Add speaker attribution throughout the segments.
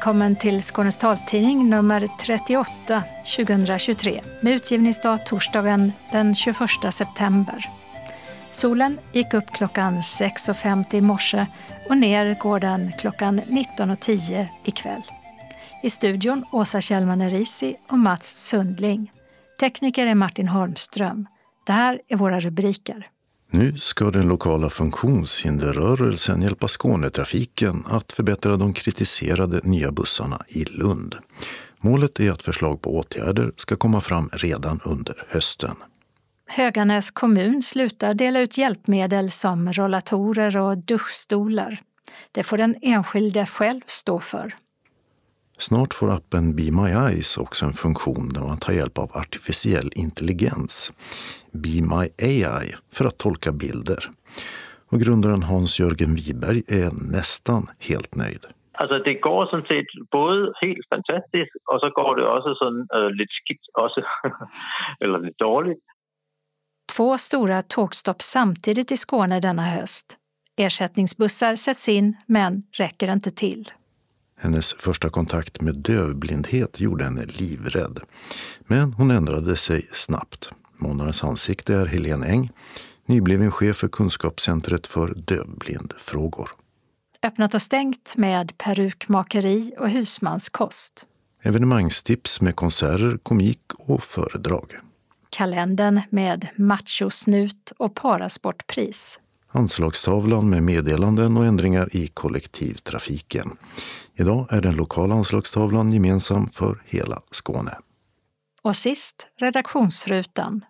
Speaker 1: Välkommen till Skånes taltidning nummer 38 2023 med utgivningsdag torsdagen den 21 september. Solen gick upp klockan 6.50 i morse och ner går den klockan 19.10 ikväll. I studion Åsa Kjellman Erisi och Mats Sundling. Tekniker är Martin Holmström. Det här är våra rubriker.
Speaker 2: Nu ska den lokala funktionshinderrörelsen hjälpa Skånetrafiken att förbättra de kritiserade nya bussarna i Lund. Målet är att förslag på åtgärder ska komma fram redan under hösten.
Speaker 1: Höganäs kommun slutar dela ut hjälpmedel som rollatorer och duschstolar. Det får den enskilde själv stå för.
Speaker 2: Snart får appen Be My Eyes också en funktion där man tar hjälp av artificiell intelligens, Be My AI, för att tolka bilder. Och grundaren Hans-Jörgen Wiberg är nästan helt nöjd.
Speaker 3: Alltså det går som sett både helt fantastiskt och så går det också sån, äh, lite skitt också. eller lite dåligt.
Speaker 1: Två stora tågstopp samtidigt i Skåne denna höst. Ersättningsbussar sätts in, men räcker inte till.
Speaker 2: Hennes första kontakt med dövblindhet gjorde henne livrädd. Men hon ändrade sig snabbt. Månadens ansikte är Helene Eng, nybliven chef för Kunskapscentret för dövblindfrågor.
Speaker 1: Öppnat och stängt med perukmakeri och husmanskost.
Speaker 2: Evenemangstips med konserter, komik och föredrag.
Speaker 1: Kalendern med machosnut och parasportpris.
Speaker 2: Anslagstavlan med meddelanden och ändringar i kollektivtrafiken. Idag är den lokala anslagstavlan gemensam för hela Skåne.
Speaker 1: Och sist redaktionsrutan.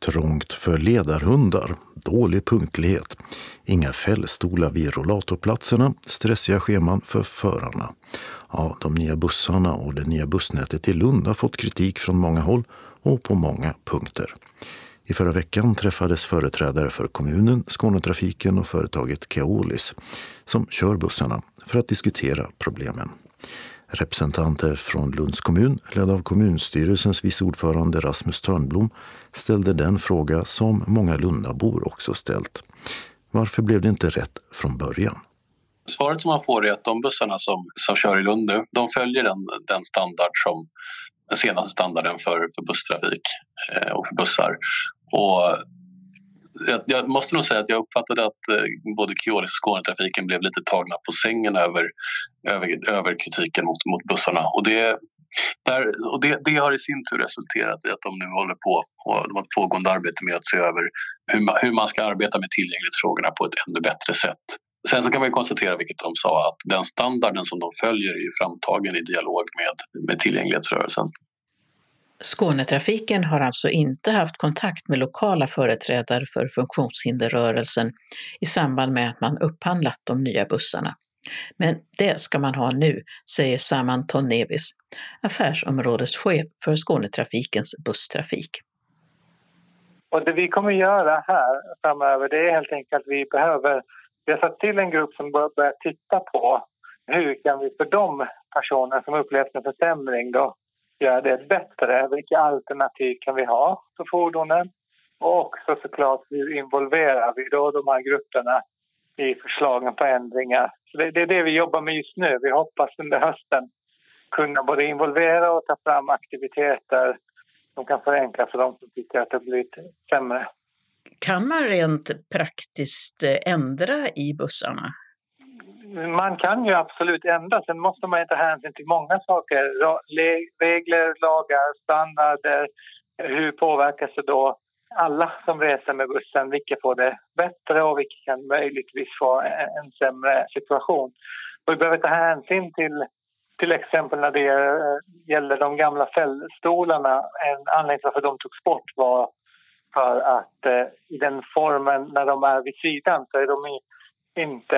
Speaker 2: Trångt för ledarhundar, dålig punktlighet, inga fällstolar vid rollatorplatserna, stressiga scheman för förarna. Ja, de nya bussarna och det nya bussnätet i Lund har fått kritik från många håll och på många punkter. I förra veckan träffades företrädare för kommunen, Skånetrafiken och företaget Keolis som kör bussarna för att diskutera problemen. Representanter från Lunds kommun, ledd av kommunstyrelsens vice ordförande Rasmus Törnblom, ställde den fråga som många Lundabor också ställt. Varför blev det inte rätt från början?
Speaker 4: Svaret som man får är att de bussarna som, som kör i Lund nu, de följer den, den standard som den senaste standarden för, för busstrafik eh, och för bussar. Och jag, jag, måste nog säga att jag uppfattade att eh, både Keolis och Skånetrafiken blev lite tagna på sängen över, över, över kritiken mot, mot bussarna. Och det, där, och det, det, har i sin tur resulterat i att de nu håller på och de har ett pågående arbete med att se över hur man, hur man ska arbeta med tillgänglighetsfrågorna på ett ännu bättre sätt. Sen så kan man konstatera, vilket de sa, att den standarden som de följer är ju framtagen i dialog med, med tillgänglighetsrörelsen.
Speaker 5: Skånetrafiken har alltså inte haft kontakt med lokala företrädare för funktionshinderrörelsen i samband med att man upphandlat de nya bussarna. Men det ska man ha nu, säger Saman Tonnevis, affärsområdeschef för Skånetrafikens busstrafik.
Speaker 6: Och det vi kommer göra här framöver det är helt enkelt att vi behöver, vi har satt till en grupp som börjar titta på hur kan vi för de personer som upplevt en försämring då göra det bättre. Vilka alternativ kan vi ha för fordonen? Och också såklart hur involverar vi då de här grupperna i förslagen på ändringar? Så det, det är det vi jobbar med just nu. Vi hoppas under hösten kunna både involvera och ta fram aktiviteter som kan förenkla för de som tycker att det blivit sämre.
Speaker 5: Kan man rent praktiskt eh, ändra i bussarna?
Speaker 6: man kan ju absolut ändra. Sen måste man ta hänsyn till många saker. Regler, lagar, standarder. Hur påverkas det då alla som reser med bussen? Vilka får det bättre och vilka kan möjligtvis få en sämre situation? Och vi behöver ta hänsyn till till exempel när det gäller de gamla fällstolarna. En anledning till varför de togs bort var för att eh, i den formen när de är vid sidan så är de i inte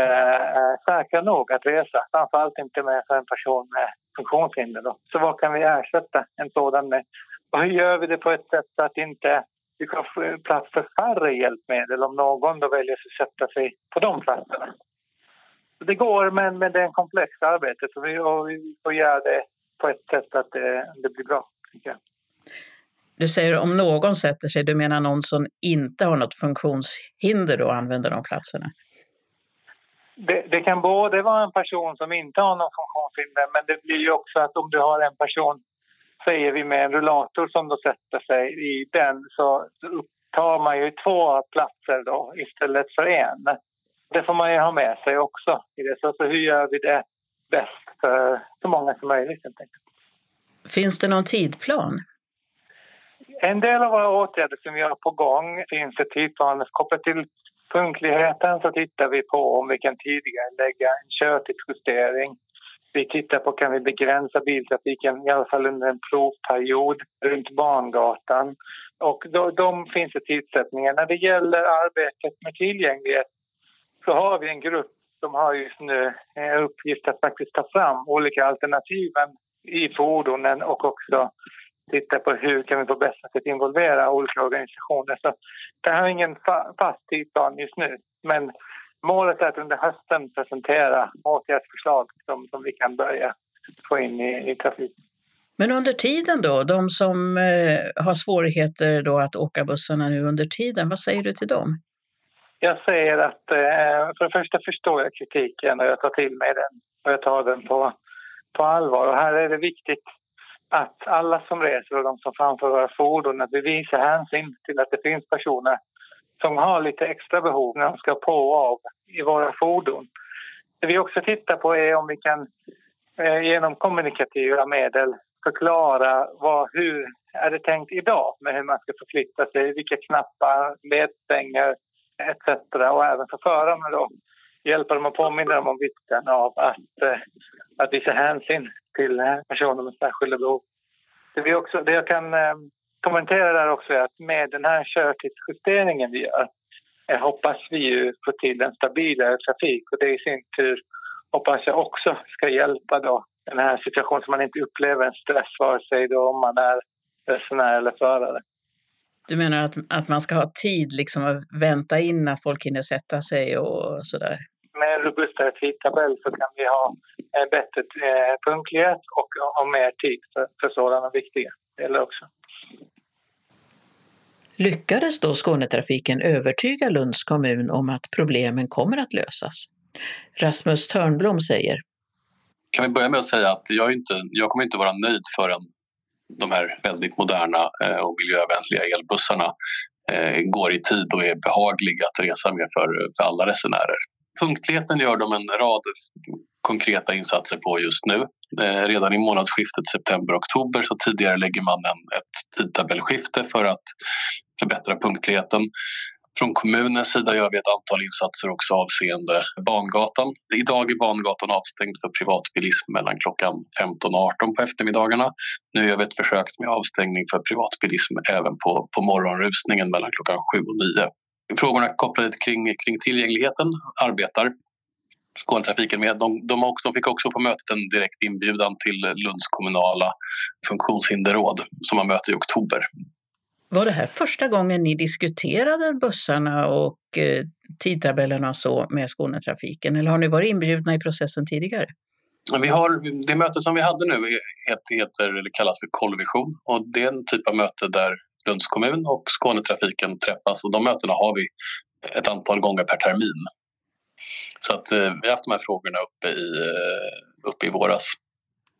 Speaker 6: eh, säkra nog att resa. Framförallt inte med för en person med funktionshinder. Då. Så vad kan vi ersätta en sådan med? Och hur gör vi det på ett sätt så att inte vi kan få plats för färre hjälpmedel om någon då väljer att sätta sig på de platserna? Det går, men, men det är en komplext arbete så vi, och vi får göra det på ett sätt att det, det blir bra.
Speaker 5: Du säger om någon sätter sig, du menar någon som inte har något funktionshinder då använder de platserna?
Speaker 6: det, det, kan både vara en person som inte har någon funktionshinder men det blir ju också att om du har en person, säger vi med en rullator som då sätter sig i den så, upptar man ju två platser då istället för en. Det får man ju ha med sig också. I det. Så, så hur gör vi det bäst för så många som möjligt helt enkelt.
Speaker 5: Finns det någon tidplan?
Speaker 6: En del av våra åtgärder som vi har på gång finns det tidplaner kopplat till punktligheten så tittar vi på om vi kan tidigare lägga en körtidsjustering. Vi tittar på kan vi begränsa biltrafiken i alla fall under en provperiod runt Barngatan. Och då, de finns i tidsättningen. När det gäller arbetet med tillgänglighet så har vi en grupp som har just nu en uppgift att faktiskt ta fram olika alternativen i fordonen och också titta på hur kan vi på bästa sätt involvera olika organisationer. Så det här är ingen fa fast tidsplan just nu, men målet är att under hösten presentera åtgärdsförslag som, som vi kan börja få in i, i trafiken.
Speaker 5: Men under tiden då, de som eh, har svårigheter då att åka bussarna nu under tiden, vad säger du till dem?
Speaker 6: Jag säger att eh, för det första förstår jag kritiken och jag tar till mig den och jag tar den på, på allvar. Och här är det viktigt att alla som reser och de som framför våra fordon, att vi visar hänsyn till att det finns personer som har lite extra behov när de ska på och av i våra fordon. Det vi också tittar på är om vi kan eh, genom kommunikativa medel förklara vad, hur är det tänkt idag med hur man ska förflytta sig, vilka knappar, ledstänger etc. Och även för förarna då hjälpa dem och påminna dem om vikten av att, eh, att visa hänsyn till eh, personer med särskilda behov. Det, vi också, det jag kan kommentera där också att med den här körtidsjusteringen vi gör eh, hoppas vi ju få till en stabilare trafik och det i sin tur hoppas jag också ska hjälpa då den här situationen så man inte upplever en stress vare sig då om man är resenär eller förare.
Speaker 5: Du menar att, att man ska ha tid liksom att vänta in att folk hinner sätta sig och sådär?
Speaker 6: Med en robustare tidtabell så kan vi ha en bättre eh, punktlighet och, och mer tid för, för sådana viktiga delar också.
Speaker 5: Lyckades då Skånetrafiken övertyga Lunds kommun om att problemen kommer att lösas? Rasmus Törnblom säger.
Speaker 4: Kan vi börja med att säga att jag, inte, jag kommer inte vara nöjd förrän de här väldigt moderna eh, och miljövänliga elbussarna eh, går i tid och är behagliga att resa med för, för alla resenärer. Punktligheten gör de en rad konkreta insatser på just nu. Eh, redan i månadsskiftet september-oktober så tidigare lägger man en, ett tidtabellskifte för att förbättra punktligheten. Från kommunens sida gör vi ett antal insatser också avseende Bangatan. Idag är Bangatan avstängd för privatbilism mellan klockan 15 och 18 på eftermiddagarna. Nu gör vi ett försök med avstängning för privatbilism även på, på morgonrusningen mellan klockan 7 och 9. Frågorna kopplade kring, kring tillgängligheten arbetar Skånetrafiken med. De, de, också, de fick också på mötet en direkt inbjudan till Lunds kommunala funktionshinderråd som har möte i oktober.
Speaker 5: Var det här första gången ni diskuterade bussarna och eh, tidtabellerna och så med Skånetrafiken eller har ni varit inbjudna i processen tidigare?
Speaker 4: Vi har, det möte som vi hade nu heter, heter, eller kallas för Kollvision och det är en typ av möte där Lunds kommun och Skånetrafiken träffas och de mötena har vi ett antal gånger per termin. Så att eh, vi har haft de här frågorna uppe i, eh, uppe i våras.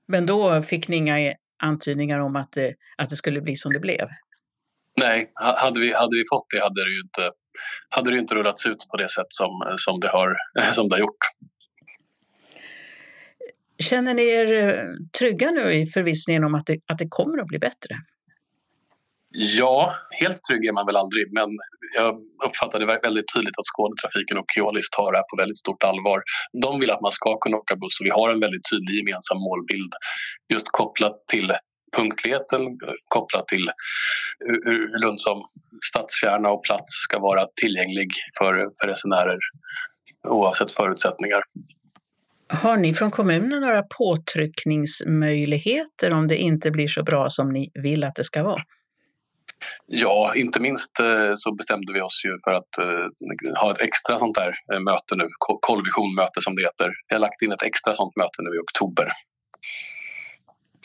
Speaker 5: Men då fick ni inga antydningar om att det, att det skulle bli som det blev?
Speaker 4: Nej, hade vi, hade vi fått det hade det ju inte, hade det inte rullats ut på det sätt som, som, det, har, som det har gjort.
Speaker 5: Känner ni er eh, trygga nu i förvissningen om att det, att det kommer att bli bättre?
Speaker 4: Ja, helt trygg är man väl aldrig, men jag uppfattade väldigt tydligt att Skånetrafiken och Keolis tar det här på väldigt stort allvar. De vill att man ska kunna åka buss och vi har en väldigt tydlig gemensam målbild just kopplat till punktligheten kopplat till hur Lund som stadskärna och plats ska vara tillgänglig för, för resenärer oavsett förutsättningar.
Speaker 5: Har ni från kommunen några påtryckningsmöjligheter om det inte blir så bra som ni vill att det ska vara?
Speaker 4: Ja, inte minst eh, så bestämde vi oss ju för att eh, ha ett extra sånt där eh, möte nu, kollvisionmöte som det heter. Vi har lagt in ett extra sånt möte nu i oktober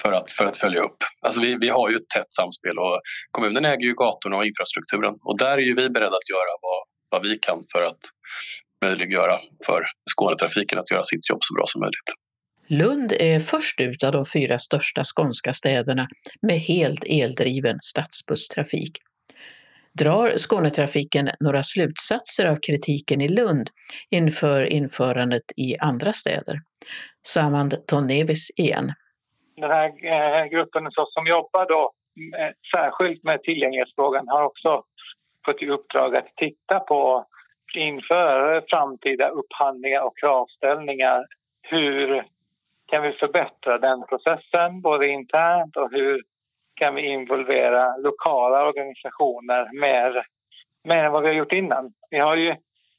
Speaker 4: för att, för att följa upp. Alltså vi, vi har ju ett tätt samspel och kommunen äger ju gatorna och infrastrukturen och där är ju vi beredda att göra vad, vad vi kan för att möjliggöra för Skånetrafiken att göra sitt jobb så bra som möjligt.
Speaker 5: Lund är först ut av de fyra största skånska städerna med helt eldriven stadsbusstrafik. Drar Skånetrafiken några slutsatser av kritiken i Lund inför införandet i andra städer? Samand Tonnevis igen.
Speaker 6: Den här eh, gruppen som jobbar då eh, särskilt med tillgänglighetsfrågan har också fått i uppdrag att titta på inför framtida upphandlingar och kravställningar hur kan vi förbättra den processen både internt och hur kan vi involvera lokala organisationer mer, mer än vad vi har gjort innan. Vi har ju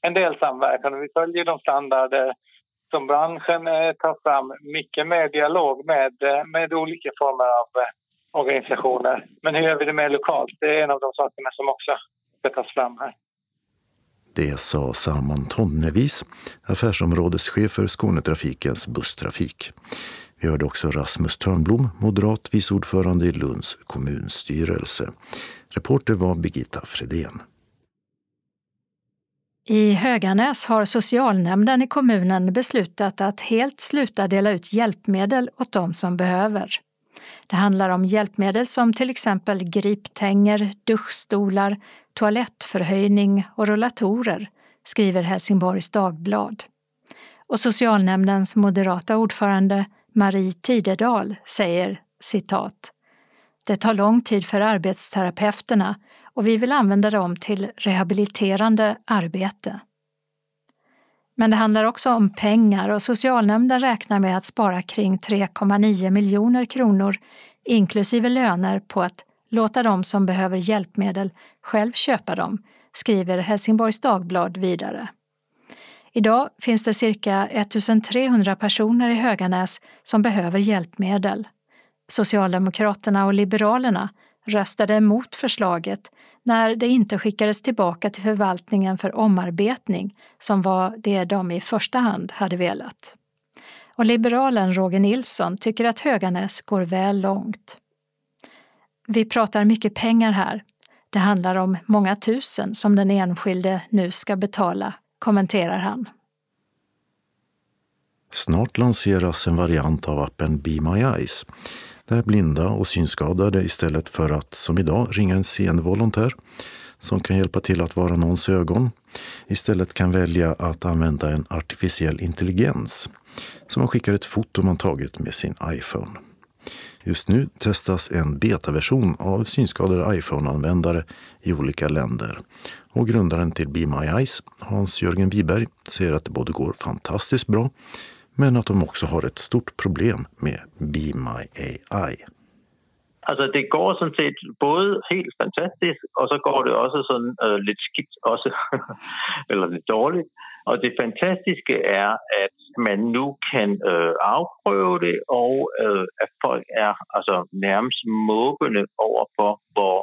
Speaker 6: en del samverkan och vi följer de standarder som branschen eh, tar fram mycket mer dialog med, eh, med olika former av eh, organisationer. Men hur gör vi det mer lokalt? Det är en av de sakerna som också ska tas fram här.
Speaker 2: Det sa Saman Tonnevis, affärsområdeschef för Skånetrafikens busstrafik. Vi hörde också Rasmus Törnblom, moderat vice ordförande i Lunds kommunstyrelse. Reporter var Birgitta Fredén.
Speaker 1: I Höganäs har socialnämnden i kommunen beslutat att helt sluta dela ut hjälpmedel åt de som behöver. Det handlar om hjälpmedel som till exempel griptänger, duschstolar, toalettförhöjning och rullatorer, skriver Helsingborgs Dagblad. Och socialnämndens moderata ordförande Marie Tidedal säger citat det tar lång tid för arbetsterapeuterna och vi vill använda dem till rehabiliterande arbete. Men det handlar också om pengar och socialnämnden räknar med att spara kring 3,9 miljoner kronor inklusive löner på att låta de som behöver hjälpmedel själv köpa dem, skriver Helsingborgs Dagblad vidare. Idag finns det cirka 1300 personer i Höganäs som behöver hjälpmedel. Socialdemokraterna och Liberalerna röstade emot förslaget när det inte skickades tillbaka till förvaltningen för omarbetning som var det de i första hand hade velat. Och liberalen Roger Nilsson tycker att Höganäs går väl långt. Vi pratar mycket pengar här. Det handlar om många tusen som den enskilde nu ska betala, kommenterar han.
Speaker 2: Snart lanseras en variant av appen Be My Eyes där blinda och synskadade istället för att som idag ringa en seende som kan hjälpa till att vara någons ögon istället kan välja att använda en artificiell intelligens som man skickar ett foto man tagit med sin iPhone. Just nu testas en betaversion av synskadade iPhone-användare i olika länder. Och grundaren till Be My Eyes, Hans-Jörgen Wiberg, säger att det både går fantastiskt bra men att de också har ett stort problem med Be My AI.
Speaker 3: Altså det går sådan set både helt fantastisk, og så går det også sådan øh, lidt skidt også, eller lidt dårligt. Og det fantastiske er, at man nu kan øh, afprøve det, og øh, at folk er altså nærmest måbende over for, hvor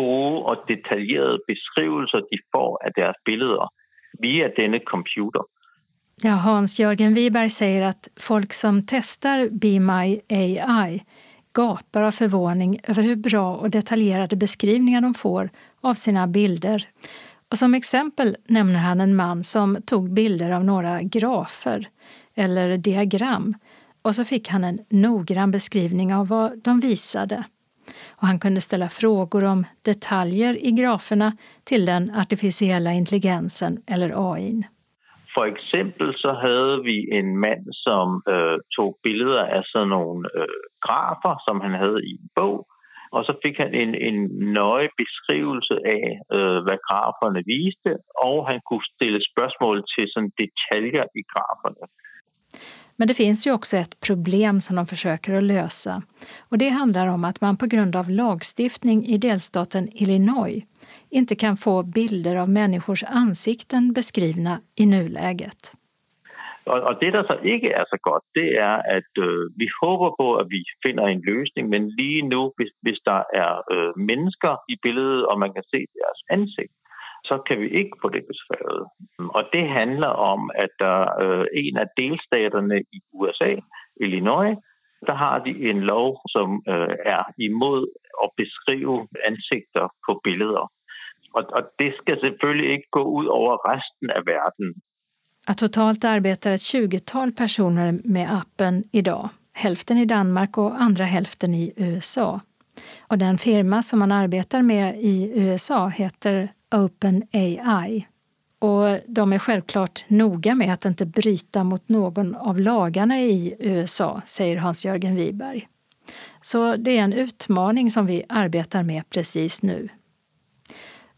Speaker 3: gode og detaljerede beskrivelser de får af deres billeder via denne computer.
Speaker 1: Ja, Hans-Jörgen Wiberg säger att folk som testar Be My AI gapar av förvåning över hur bra och detaljerade beskrivningar de får av sina bilder. Och som exempel nämner han en man som tog bilder av några grafer eller diagram och så fick han en noggrann beskrivning av vad de visade. Och han kunde ställa frågor om detaljer i graferna till den artificiella intelligensen eller AI.
Speaker 3: For eksempel så havde vi en mand, som øh, tog billeder af sådan nogle øh, grafer, som han havde i en bog, og så fik han en, en nøje beskrivelse af, øh, hvad graferne viste, og han kunne stille spørgsmål til sådan detaljer i graferne.
Speaker 1: Men det finns ju också ett problem som de försöker att lösa. Och det handlar om att man på grund av lagstiftning i delstaten Illinois inte kan få bilder av människors ansikten beskrivna i nuläget.
Speaker 3: Och, det, som så är så gott det är att øh, vi hoppas på, att vi finner en lösning men lige nu, om det är människor øh, i bilden och man kan se deras ansikten så kan vi ikke få det beskrevet. Og det handler om, at der øh, en af delstaterne i USA, Illinois, der har de en lov, som øh, er imod at beskrive ansigter på billeder. Og, og det skal selvfølgelig ikke gå ud over resten af verden.
Speaker 1: att totalt arbetar ett 20-tal personer med appen idag. Hälften i Danmark och andra hälften i USA. Och den firma som man arbetar med i USA heter OpenAI. Och de är självklart noga med att inte bryta mot någon av lagarna i USA, säger Hans-Jörgen Wiberg. Så det är en utmaning som vi arbetar med precis nu.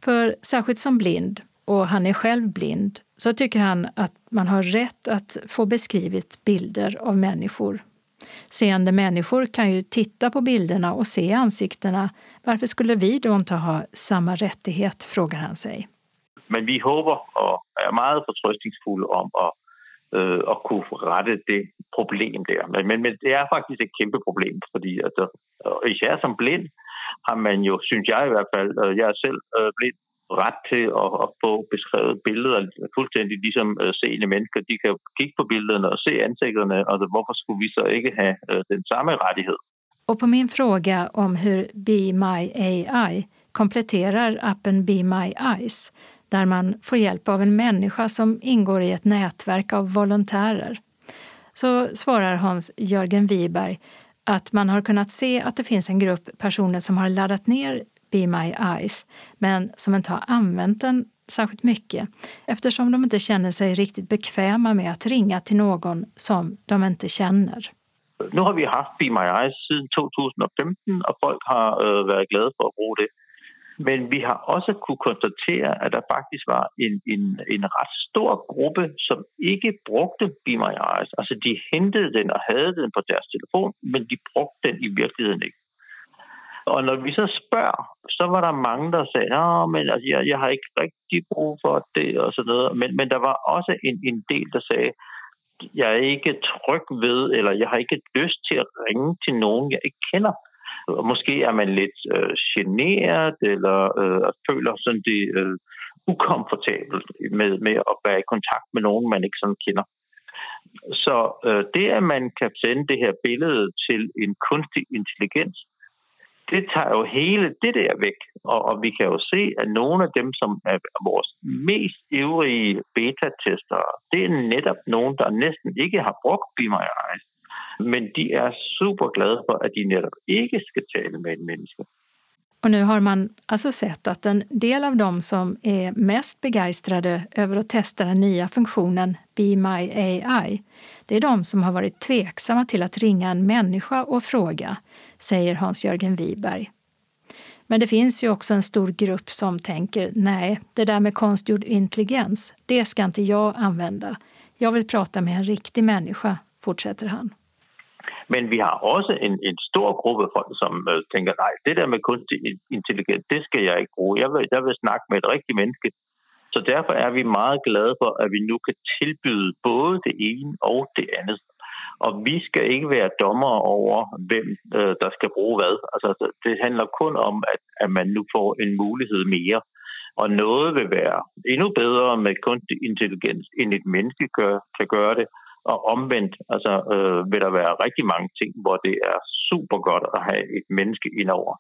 Speaker 1: För särskilt som blind, och han är själv blind, så tycker han att man har rätt att få beskrivit bilder av människor. Seende människor kan ju titta på bilderna och se ansiktena. Varför skulle vi då inte ha samma rättighet, frågar han sig.
Speaker 3: Men vi hoppas och är mycket förtröstningsfulla om att, øh, at kunne rette det problem där. Men, men, men det är faktiskt ett kæmpe för att, øh, især som blind har man ju, syns jag i alla fall, øh, jag är själv øh, blind, ret til at, at få beskrevet billeder, fuldstændig ligesom øh, seende mennesker. De kan kigge på billederne og se ansigterne, og altså, hvorfor skulle vi så ikke have øh, den samme rättighet?
Speaker 1: Och på min fråga om hur Be My AI kompletterar appen Be My Eyes, där man får hjälp av en människa som ingår i ett nätverk av volontärer, så svarar Hans Jörgen Wiberg att man har kunnat se att det finns en grupp personer som har laddat ner Be My Eyes, men som inte har använt den särskilt mycket eftersom de inte känner sig riktigt bekväma med att ringa till någon som de inte känner.
Speaker 3: Nu har vi haft Be My Eyes sedan 2015 och folk har øh, äh, varit glada för att använda det. Men vi har också kunnat konstatera att det faktiskt var en, en, en rätt stor grupp som inte brukade Be My Eyes. Alltså de hämtade den och hade den på deras telefon, men de brukade den i verkligheten inte. Og når vi så spørger, så var der mange, der sagde, at men altså, jeg, jeg har ikke rigtig brug for det og sådan noget. Men, men der var også en, en del, der sagde, jeg er ikke tryg ved, eller jeg har ikke lyst til at ringe til nogen, jeg ikke kender. Og måske er man lidt øh, generet, eller øh, føler sådan det øh, ukomfortabelt med, med at være i kontakt med nogen, man ikke sådan kender. Så øh, det, at man kan sende det her billede til en kunstig intelligens, det tager jo hele det der væk. Og, og vi kan jo se, at nogle af dem, som er vores mest ivrige beta-tester, det er netop nogen, der næsten ikke har brugt Be My Eyes. Men de er super glade for, at de netop ikke skal tale med en menneske.
Speaker 1: Och nu har man alltså sett att en del av dem som är mest begeistrade över att testa den nya funktionen Be My AI, det är de som har varit tveksamma till att ringa en människa och fråga, säger Hans-Jörgen Wiberg. Men det finns ju också en stor grupp som tänker nej, det där med konstgjord intelligens, det ska inte jag använda. Jag vill prata med en riktig människa, fortsätter han.
Speaker 3: Men vi har också en, en stor gruppe folk, som øh, tænker, nej, det der med kunstig intelligens, det skal jeg ikke bruge. Jeg vil, jeg vil snakke med et rigtigt menneske. Så derfor er vi meget glade for, at vi nu kan tilbyde både det ene og det andet. Og vi skal ikke være dommer over, hvem øh, der skal bruge hvad. Altså, det handler kun om, at, at man nu får en mulighed mere. Og noget vil være endnu bedre med kunstig intelligens, end et menneske gør, kan gøre det. Og omvendt altså, øh, vil der være rigtig mange ting, hvor det er super godt at have et menneske indover.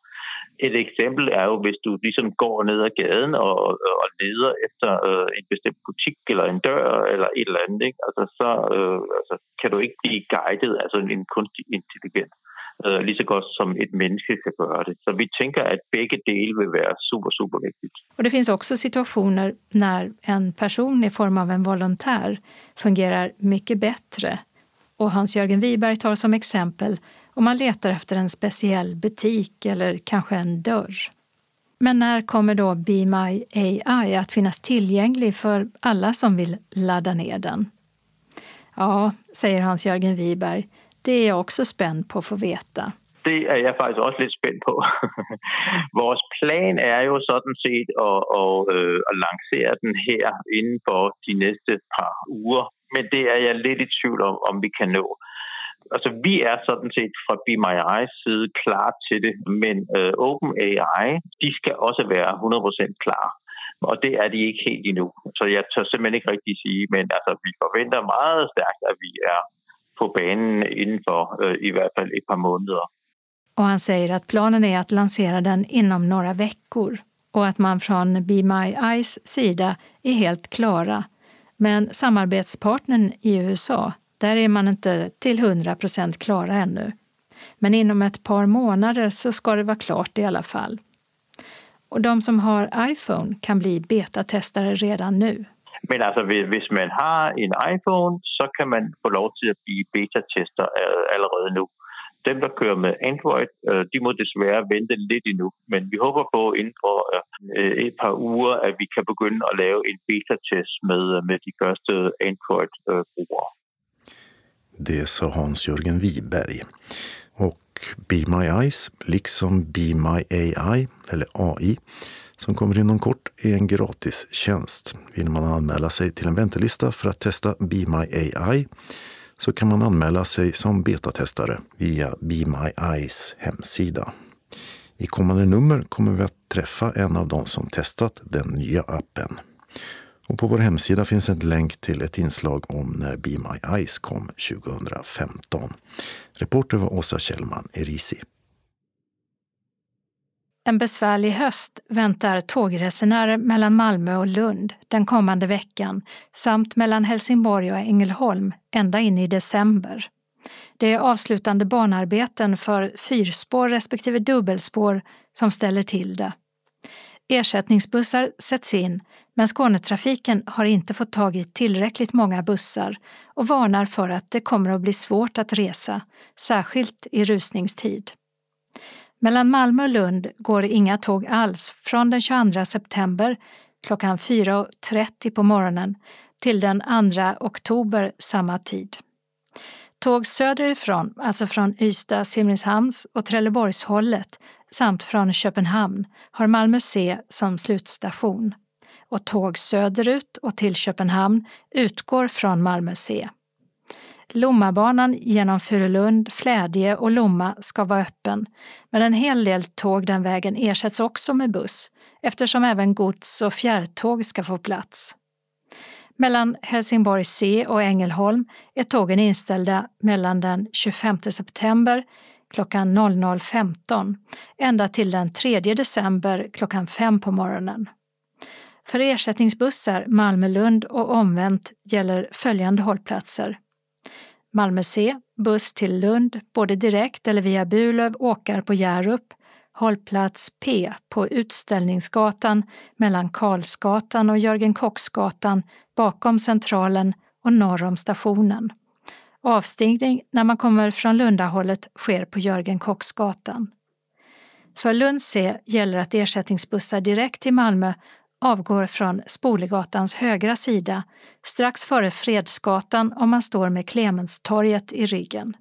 Speaker 3: Et eksempel er jo, hvis du ligesom går ned ad gaden og, og leder efter øh, en bestemt butik eller en dør eller et eller andet, ikke? Altså, så øh, altså, kan du ikke blive guidet af altså en kunstig intelligens øh, lige så godt som ett människa kan göra det. Så vi tänker att begge delar vil være super, super vigtigt.
Speaker 1: Och det finns också situationer när en person i form av en volontär fungerar mycket bättre. Och Hans-Jörgen Wiberg tar som exempel om man letar efter en speciell butik eller kanske en dörr. Men när kommer då Be My AI att finnas tillgänglig för alla som vill ladda ner den? Ja, säger Hans-Jörgen Wiberg, det är jag också spänd på att få veta.
Speaker 3: Det är jag faktiskt också lite spänd på. Vår plan är ju sådan set att, att, øh, att lansera den här inom de nästa par uger. Men det är jag lite i tvivl om, om vi kan nå. Alltså, vi är sådan set från Be My Eyes sida klar till det, men uh, OpenAI, de ska också vara 100% klar. Och det är de inte helt ännu. Så jag törs simpelthen inte riktigt säga, men alltså, vi förväntar mycket starkt att vi är på banen inden for øh, i varje fall ett par månader.
Speaker 1: Och han säger att planen är att lansera den inom några veckor och att man från Be My Eyes sida är helt klara. Men samarbetspartnern i USA, där är man inte till 100 procent klara ännu. Men inom ett par månader så ska det vara klart i alla fall. Och de som har iPhone kan bli betatestare redan nu.
Speaker 3: Men altså, om man har en iPhone så kan man få lov till att bli betatester redan nu. De, der kører med Android, øh, de må desværre vente lidt endnu. Men vi håber på inden for øh, et par uger, at vi kan begynde at lave en beta-test med, øh, med de første Android-brugere.
Speaker 2: Det sa Hans-Jörgen Wiberg. Och Be My Eyes, liksom Be My AI, eller AI, som kommer inom kort, är en gratis tjänst. Vill man anmäla sig till en väntelista för att testa Be My AI så kan man anmäla sig som betatestare via Be My Eyes hemsida. I kommande nummer kommer vi att träffa en av de som testat den nya appen. Och på vår hemsida finns en länk till ett inslag om när Be My Eyes kom 2015. Reporter var Åsa Kjellman Erisi.
Speaker 1: En besvärlig höst väntar tågresenärer mellan Malmö och Lund den kommande veckan samt mellan Helsingborg och Ängelholm ända in i december. Det är avslutande banarbeten för fyrspår respektive dubbelspår som ställer till det. Ersättningsbussar sätts in, men Skånetrafiken har inte fått tag i tillräckligt många bussar och varnar för att det kommer att bli svårt att resa, särskilt i rusningstid. Mellan Malmö och Lund går inga tåg alls från den 22 september klockan 4.30 på morgonen till den 2 oktober samma tid. Tåg söderifrån, alltså från Ystad, Simrishamns och Trelleborgshållet samt från Köpenhamn har Malmö C som slutstation och tåg söderut och till Köpenhamn utgår från Malmö C. Lommabanan genom Furulund, Flädje och Lomma ska vara öppen, men en hel del tåg den vägen ersätts också med buss eftersom även gods och fjärrtåg ska få plats. Mellan Helsingborg C och Ängelholm är tågen inställda mellan den 25 september klockan 00.15 ända till den 3 december klockan 5 på morgonen. För ersättningsbussar Malmö-Lund och omvänt gäller följande hållplatser. Malmö C, buss till Lund, både direkt eller via Burlöv, Åkar på Hjärup, hållplats P på Utställningsgatan mellan Karlsgatan och Jörgen Kocksgatan bakom Centralen och norr om stationen. Avstigning när man kommer från Lundahållet sker på Jörgen Kocksgatan. För Lund C gäller att ersättningsbussar direkt till Malmö avgår från Spolegatans högra sida strax före Fredsgatan om man står med Clemenstorget i ryggen.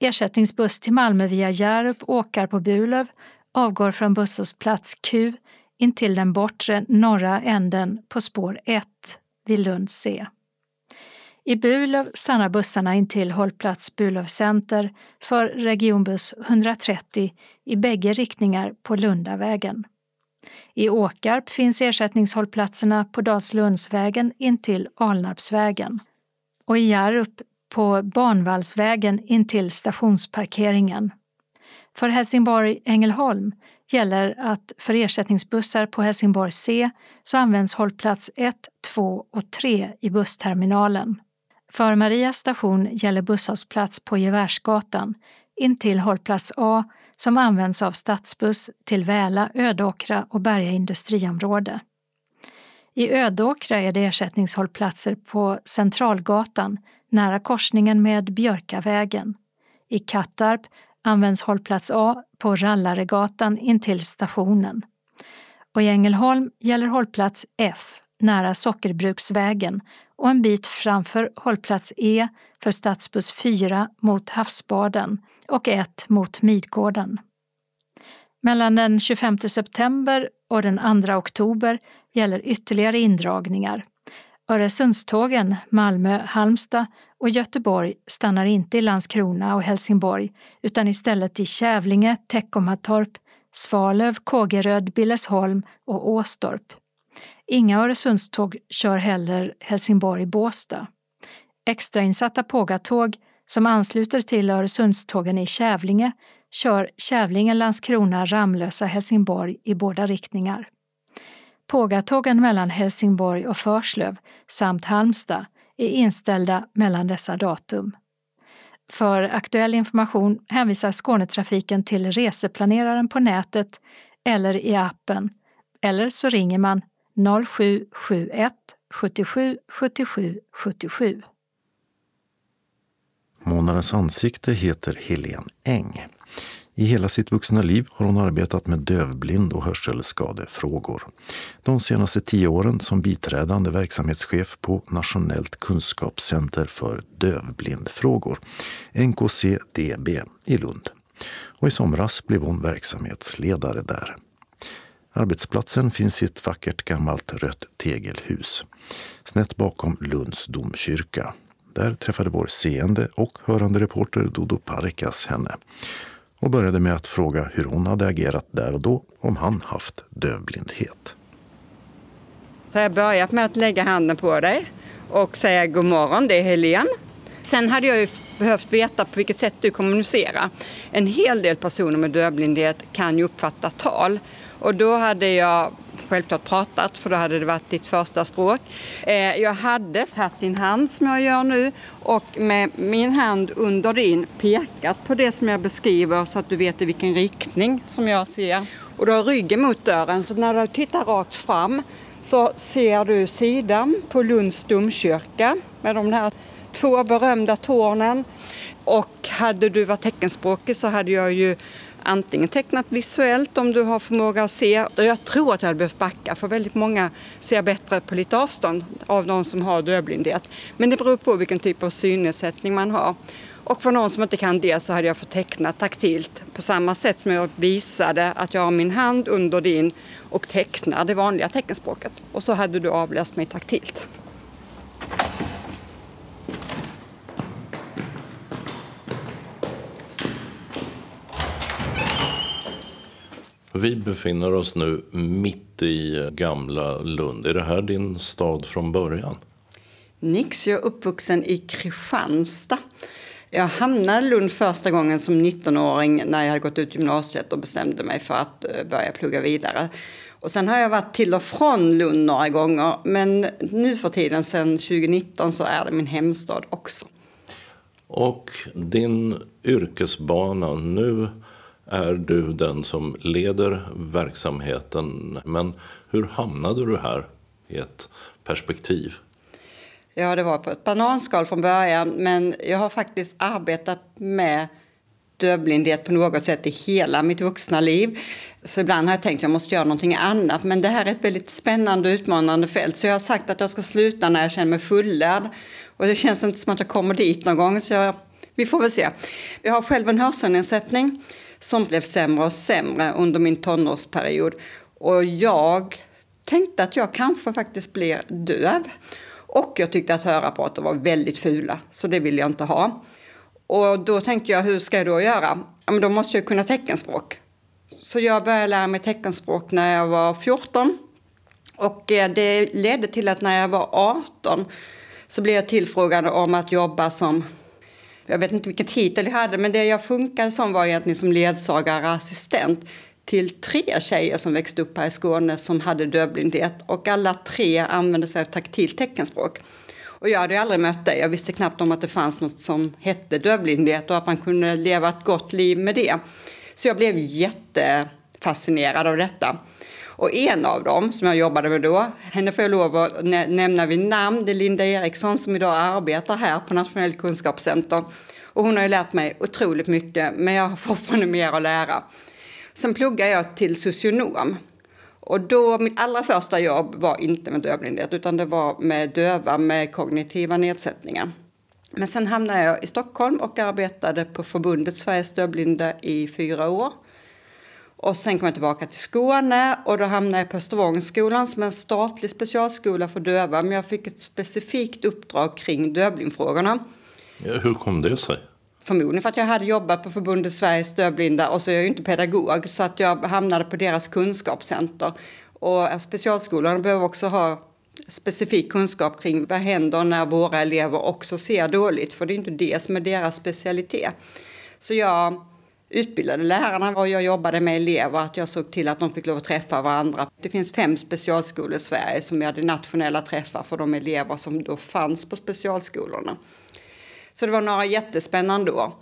Speaker 1: Ersättningsbuss till Malmö via Hjärup åkar på Bulöv, avgår från busshållplats Q intill den bortre norra änden på spår 1 vid Lund C. I Bulöv stannar bussarna intill hållplats Bulöv Center för regionbuss 130 i bägge riktningar på Lundavägen. I Åkarp finns ersättningshållplatserna på Dalslundsvägen intill Alnarpsvägen och i Hjärup på Banvallsvägen intill stationsparkeringen. För Helsingborg-Ängelholm gäller att för ersättningsbussar på Helsingborg C så används hållplats 1, 2 och 3 i bussterminalen. För Maria station gäller busshållplats på Gevärsgatan intill hållplats A som används av stadsbuss till Väla, Ödåkra och Berga industriområde. I Ödåkra är det ersättningshållplatser på Centralgatan nära korsningen med Björkavägen. I Kattarp används hållplats A på Rallaregatan intill stationen. Och i Ängelholm gäller hållplats F nära Sockerbruksvägen och en bit framför hållplats E för stadsbuss 4 mot Havsbaden och 1 mot Midgården. Mellan den 25 september och den 2 oktober gäller ytterligare indragningar. Öresundstågen Malmö-Halmstad och Göteborg stannar inte i Landskrona och Helsingborg utan istället i Kävlinge, Teckomatorp, Svalöv, Kågeröd, Billesholm och Åstorp. Inga Öresundståg kör heller Helsingborg-Båstad. Extrainsatta pågatåg som ansluter till Öresundstågen i Kävlinge kör Kävlinge, Landskrona, Ramlösa, Helsingborg i båda riktningar. Pågatågen mellan Helsingborg och Förslöv samt Halmstad är inställda mellan dessa datum. För aktuell information hänvisar Skånetrafiken till reseplaneraren på nätet eller i appen, eller så ringer man 0771 77 77 77.
Speaker 2: Månadens ansikte heter Helen Eng. I hela sitt vuxna liv har hon arbetat med dövblind och hörselskadefrågor. De senaste tio åren som biträdande verksamhetschef på Nationellt kunskapscenter för dövblindfrågor, NKCDB, i Lund. Och i somras blev hon verksamhetsledare där. Arbetsplatsen finns i ett vackert gammalt rött tegelhus snett bakom Lunds domkyrka. Där träffade vår seende och hörande reporter Dodo Parikas henne och började med att fråga hur hon hade agerat där och då om han haft dövblindhet.
Speaker 7: Så jag börjat med att lägga handen på dig och säga god morgon, det är Helene. Sen hade jag ju behövt veta på vilket sätt du kommunicerar. En hel del personer med dövblindhet kan ju uppfatta tal och då hade jag självklart pratat för då hade det varit ditt första språk. Eh, jag hade tagit din hand som jag gör nu och med min hand under din pekat på det som jag beskriver så att du vet i vilken riktning som jag ser. Och du har ryggen mot dörren så när du tittar rakt fram så ser du sidan på Lunds domkyrka med de här två berömda tornen. Och hade du varit teckenspråkig så hade jag ju antingen tecknat visuellt om du har förmåga att se. Jag tror att jag hade behövt backa för väldigt många ser bättre på lite avstånd av någon som har dövblindhet. Men det beror på vilken typ av synnedsättning man har. Och för någon som inte kan det så hade jag fått teckna taktilt på samma sätt som jag visade att jag har min hand under din och tecknar det vanliga teckenspråket. Och så hade du avläst mig taktilt.
Speaker 8: Vi befinner oss nu mitt i gamla Lund. Är det här din stad från början?
Speaker 7: Nix, jag är uppvuxen i Kristianstad. Jag hamnade i Lund första gången som 19-åring när jag hade gått ut gymnasiet och bestämde mig för att eh, börja plugga vidare. Och sen har jag varit till och från Lund några gånger, men nu för tiden, sedan 2019, så är det min hemstad också.
Speaker 8: Och din yrkesbana nu är du den som leder verksamheten. Men hur hamnade du här i ett perspektiv?
Speaker 7: Ja, det var på ett bananskal från början, men jag har faktiskt arbetat med dövblindhet på något sätt i hela mitt vuxna liv. Så ibland har jag tänkt att jag måste göra någonting annat. Men det här är ett väldigt spännande och utmanande fält. Så jag har sagt att jag ska sluta när jag känner mig fullärd. Och det känns inte som att jag kommer dit någon gång. Så jag, vi får väl se. Jag har själv en hörselnedsättning som blev sämre och sämre under min tonårsperiod. Och jag tänkte att jag kanske faktiskt blir döv. Och jag tyckte att hörapparater var väldigt fula, så det ville jag inte ha. Och då tänkte jag, hur ska jag då göra? Ja, men då måste jag kunna teckenspråk. Så jag började lära mig teckenspråk när jag var 14. Och eh, det ledde till att när jag var 18 så blev jag tillfrågad om att jobba som jag vet inte vilken titel jag hade, men det jag funkade som var egentligen som ledsagare och assistent till tre tjejer som växte upp här i Skåne som hade dövblindhet och alla tre använde sig av taktilt teckenspråk. Och jag hade aldrig mött det. Jag visste knappt om att det fanns något som hette dövblindhet och att man kunde leva ett gott liv med det. Så jag blev jättefascinerad av detta. Och en av dem som jag jobbade med då, henne får jag lov att nämna vid namn, det är Linda Eriksson som idag arbetar här på Nationellt kunskapscenter. Och hon har ju lärt mig otroligt mycket, men jag har fortfarande mer att lära. Sen pluggade jag till socionom. Och då, mitt allra första jobb var inte med dövblindhet, utan det var med döva med kognitiva nedsättningar. Men sen hamnade jag i Stockholm och arbetade på förbundet Sveriges dövblinda i fyra år. Och sen kom jag tillbaka till Skåne och då hamnade jag på Östervångsskolan som är en statlig specialskola för döva. Men jag fick ett specifikt uppdrag kring dövblindfrågorna.
Speaker 8: Ja, hur kom det sig?
Speaker 7: Förmodligen för att jag hade jobbat på förbundet Sveriges dövblinda och så är jag ju inte pedagog så att jag hamnade på deras kunskapscenter. Och specialskolan behöver också ha specifik kunskap kring vad händer när våra elever också ser dåligt för det är inte det som är deras specialitet. Så jag utbildade lärarna och jag jobbade med elever, att jag såg till att de fick lov att träffa varandra. Det finns fem specialskolor i Sverige som hade nationella träffar för de elever som då fanns på specialskolorna. Så det var några jättespännande år.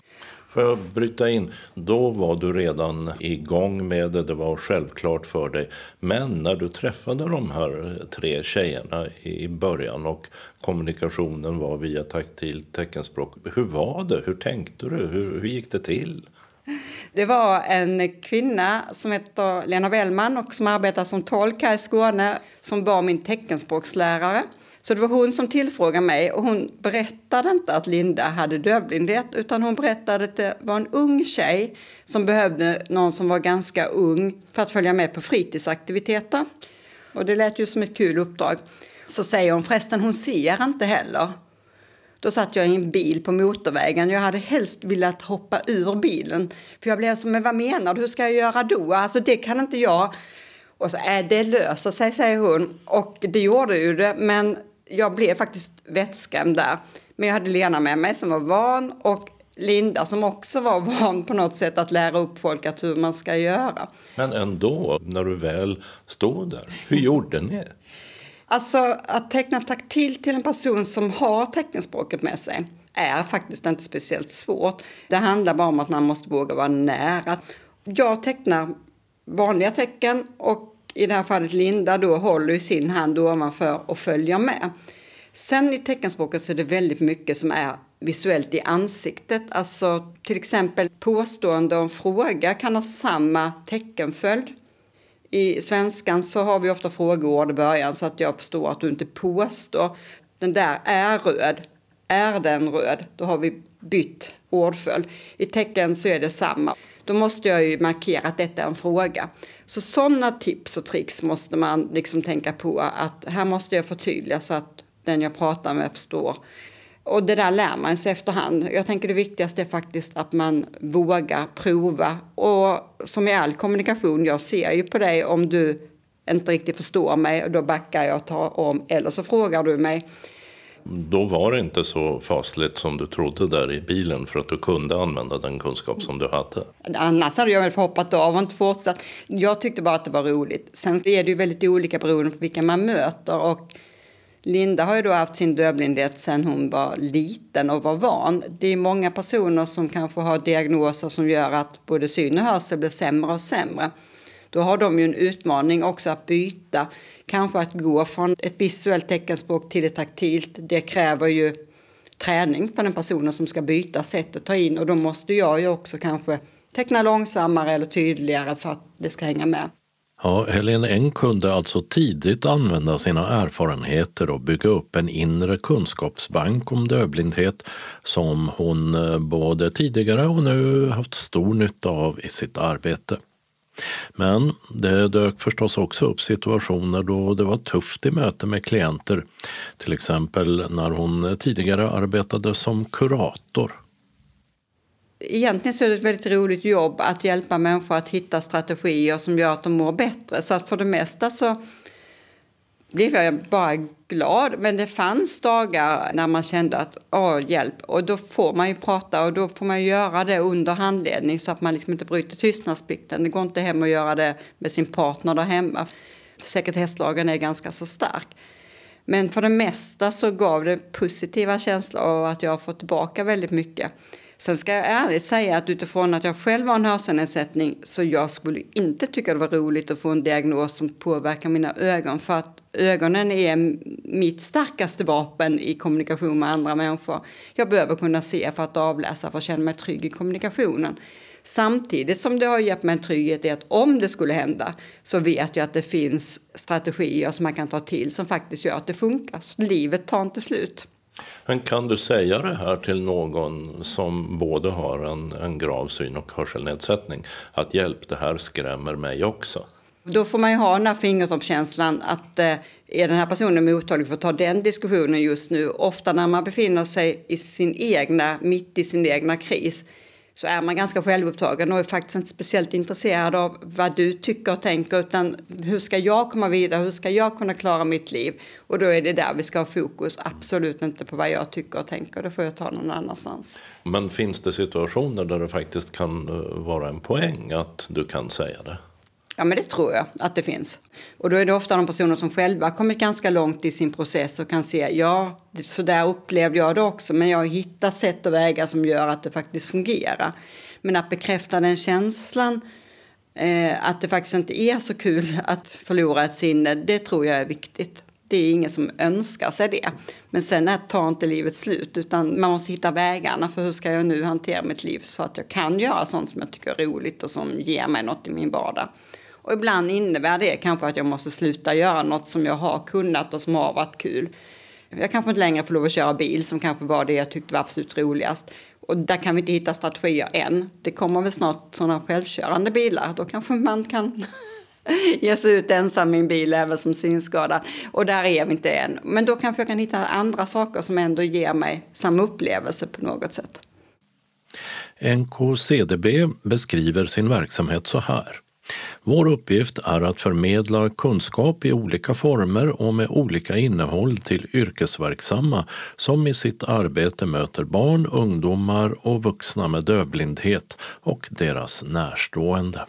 Speaker 8: Får jag bryta in? Då var du redan igång med det, det var självklart för dig. Men när du träffade de här tre tjejerna i början och kommunikationen var via taktilt teckenspråk. Hur var det? Hur tänkte du? Hur, hur gick det till?
Speaker 7: Det var en kvinna som heter Lena Bellman och som arbetar som tolk här i Skåne som var min teckenspråkslärare. Så det var hon som tillfrågade mig och hon berättade inte att Linda hade dövblindhet utan hon berättade att det var en ung tjej som behövde någon som var ganska ung för att följa med på fritidsaktiviteter. Och det lät ju som ett kul uppdrag. Så säger hon förresten, hon ser inte heller. Då satt jag i en bil på motorvägen. Jag hade helst velat hoppa ur bilen. För jag blev så, men vad menar du? Hur ska jag göra då? Alltså det kan inte jag. Och så, äh, det löser sig, säger hon. Och det gjorde ju det. Men jag blev faktiskt vettskrämd där. Men jag hade Lena med mig som var van och Linda som också var van på något sätt att lära upp folk att hur man ska göra.
Speaker 8: Men ändå, när du väl stod där, hur gjorde ni?
Speaker 7: Alltså att teckna taktilt till en person som har teckenspråket med sig är faktiskt inte speciellt svårt. Det handlar bara om att man måste våga vara nära. Jag tecknar vanliga tecken och i det här fallet Linda då håller sin hand ovanför och följer med. Sen i teckenspråket så är det väldigt mycket som är visuellt i ansiktet. Alltså till exempel påstående och fråga kan ha samma teckenföljd. I svenskan så har vi ofta frågeord i början så att jag förstår att du inte påstår. Den där är röd. Är den röd? Då har vi bytt ordföljd. I tecken så är det samma. Då måste jag ju markera att detta är en fråga. Så sådana tips och tricks måste man liksom tänka på att här måste jag förtydliga så att den jag pratar med förstår. Och det där lär man sig efterhand. Jag tänker det viktigaste är faktiskt att man vågar prova. Och som i all kommunikation, jag ser ju på dig om du inte riktigt förstår mig och då backar jag och tar om eller så frågar du mig.
Speaker 8: Då var det inte så fasligt som du trodde där i bilen för att du kunde använda den kunskap som du hade.
Speaker 7: Annars hade jag väl hoppat av och inte fortsatt. Jag tyckte bara att det var roligt. Sen är det ju väldigt olika beroende på vilka man möter. Och Linda har ju då haft sin dövblindhet sedan hon var liten och var van. Det är många personer som kanske har diagnoser som gör att både syn och hörsel blir sämre och sämre. Då har de ju en utmaning också att byta kanske att gå från ett visuellt teckenspråk till ett taktilt, det kräver ju träning för den personen som ska byta sätt att ta in och då måste jag ju också kanske teckna långsammare eller tydligare för att det ska hänga med.
Speaker 8: Ja, Helene Eng kunde alltså tidigt använda sina erfarenheter och bygga upp en inre kunskapsbank om dövblindhet som hon eh, både tidigare och nu haft stor nytta av i sitt arbete. Men det dök förstås också upp situationer då det var tufft i möte med klienter. Till exempel när hon eh, tidigare arbetade som kurator.
Speaker 7: Egentligen så är det ett väldigt roligt jobb att hjälpa människor att hitta strategier som gör att de mår bättre. Så att för det mesta så blev jag bara glad. Men det fanns dagar när man kände att åh, hjälp. Och då får man ju prata och då får man göra det under handledning så att man liksom inte bryter tystnadsplikten. Det går inte hem och göra det med sin partner där hemma. Sekretesslagen är ganska så stark. Men för det mesta så gav det positiva känslor och att jag har fått tillbaka väldigt mycket. Sen ska jag ärligt säga att utifrån att jag själv har en hörselnedsättning så jag skulle inte tycka det var roligt att få en diagnos som påverkar mina ögon för att ögonen är mitt starkaste vapen i kommunikation med andra människor. Jag behöver kunna se för att avläsa för att känna mig trygg i kommunikationen. Samtidigt som det har gett mig en trygghet i att om det skulle hända så vet jag att det finns strategier som man kan ta till som faktiskt gör att det funkar. Så livet tar inte slut.
Speaker 8: Men kan du säga det här till någon som både har en, en grav syn och hörselnedsättning? Att hjälp, det här skrämmer mig också.
Speaker 7: Då får man ju ha den här fingertoppskänslan att eh, är den här personen mottaglig för att ta den diskussionen just nu? Ofta när man befinner sig i sin egna, mitt i sin egna kris så är man ganska självupptagen och är faktiskt inte speciellt intresserad av vad du tycker och tänker utan hur ska jag komma vidare, hur ska jag kunna klara mitt liv? Och då är det där vi ska ha fokus, absolut inte på vad jag tycker och tänker, det får jag ta någon annanstans.
Speaker 8: Men finns det situationer där det faktiskt kan eh, vara en poäng att du kan säga det?
Speaker 7: Ja, men det tror jag att det finns. Och då är det ofta de personer som själva kommit ganska långt i sin process och kan se, ja, så där upplevde jag det också, men jag har hittat sätt och vägar som gör att det faktiskt fungerar. Men att bekräfta den känslan, eh, att det faktiskt inte är så kul att förlora ett sinne, det tror jag är viktigt. Det är ingen som önskar sig det. Men sen tar inte livet slut, utan man måste hitta vägarna för hur ska jag nu hantera mitt liv så att jag kan göra sånt som jag tycker är roligt och som ger mig något i min vardag. Och ibland innebär det kanske att jag måste sluta göra något som jag har kunnat och som har varit kul. Jag kanske inte längre får lov att köra bil som kanske var det jag tyckte var absolut roligast. Och där kan vi inte hitta strategier än. Det kommer väl snart sådana självkörande bilar. Då kanske man kan ge sig ut ensam i en bil även som synskadad. Och där är vi inte än. Men då kanske jag kan hitta andra saker som ändå ger mig samma upplevelse på något sätt.
Speaker 8: NKCDB beskriver sin verksamhet så här. Vår uppgift är att förmedla kunskap i olika former och med olika innehåll till yrkesverksamma som i sitt arbete möter barn, ungdomar och vuxna med dövblindhet och deras närstående.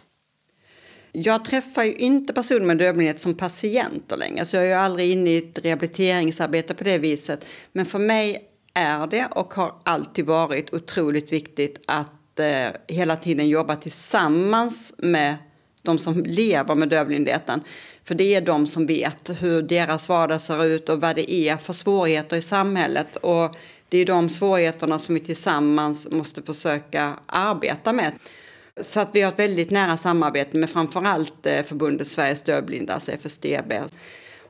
Speaker 7: Jag träffar ju inte personer med dövblindhet som patienter längre, så jag är ju aldrig inne i ett rehabiliteringsarbete på det viset. Men för mig är det och har alltid varit otroligt viktigt att eh, hela tiden jobba tillsammans med de som lever med dövblindheten. För det är de som vet hur deras vardag ser ut och vad det är för svårigheter i samhället. Och det är de svårigheterna som vi tillsammans måste försöka arbeta med. Så att vi har ett väldigt nära samarbete med framförallt eh, förbundet Sveriges dövblinda, alltså FSDB.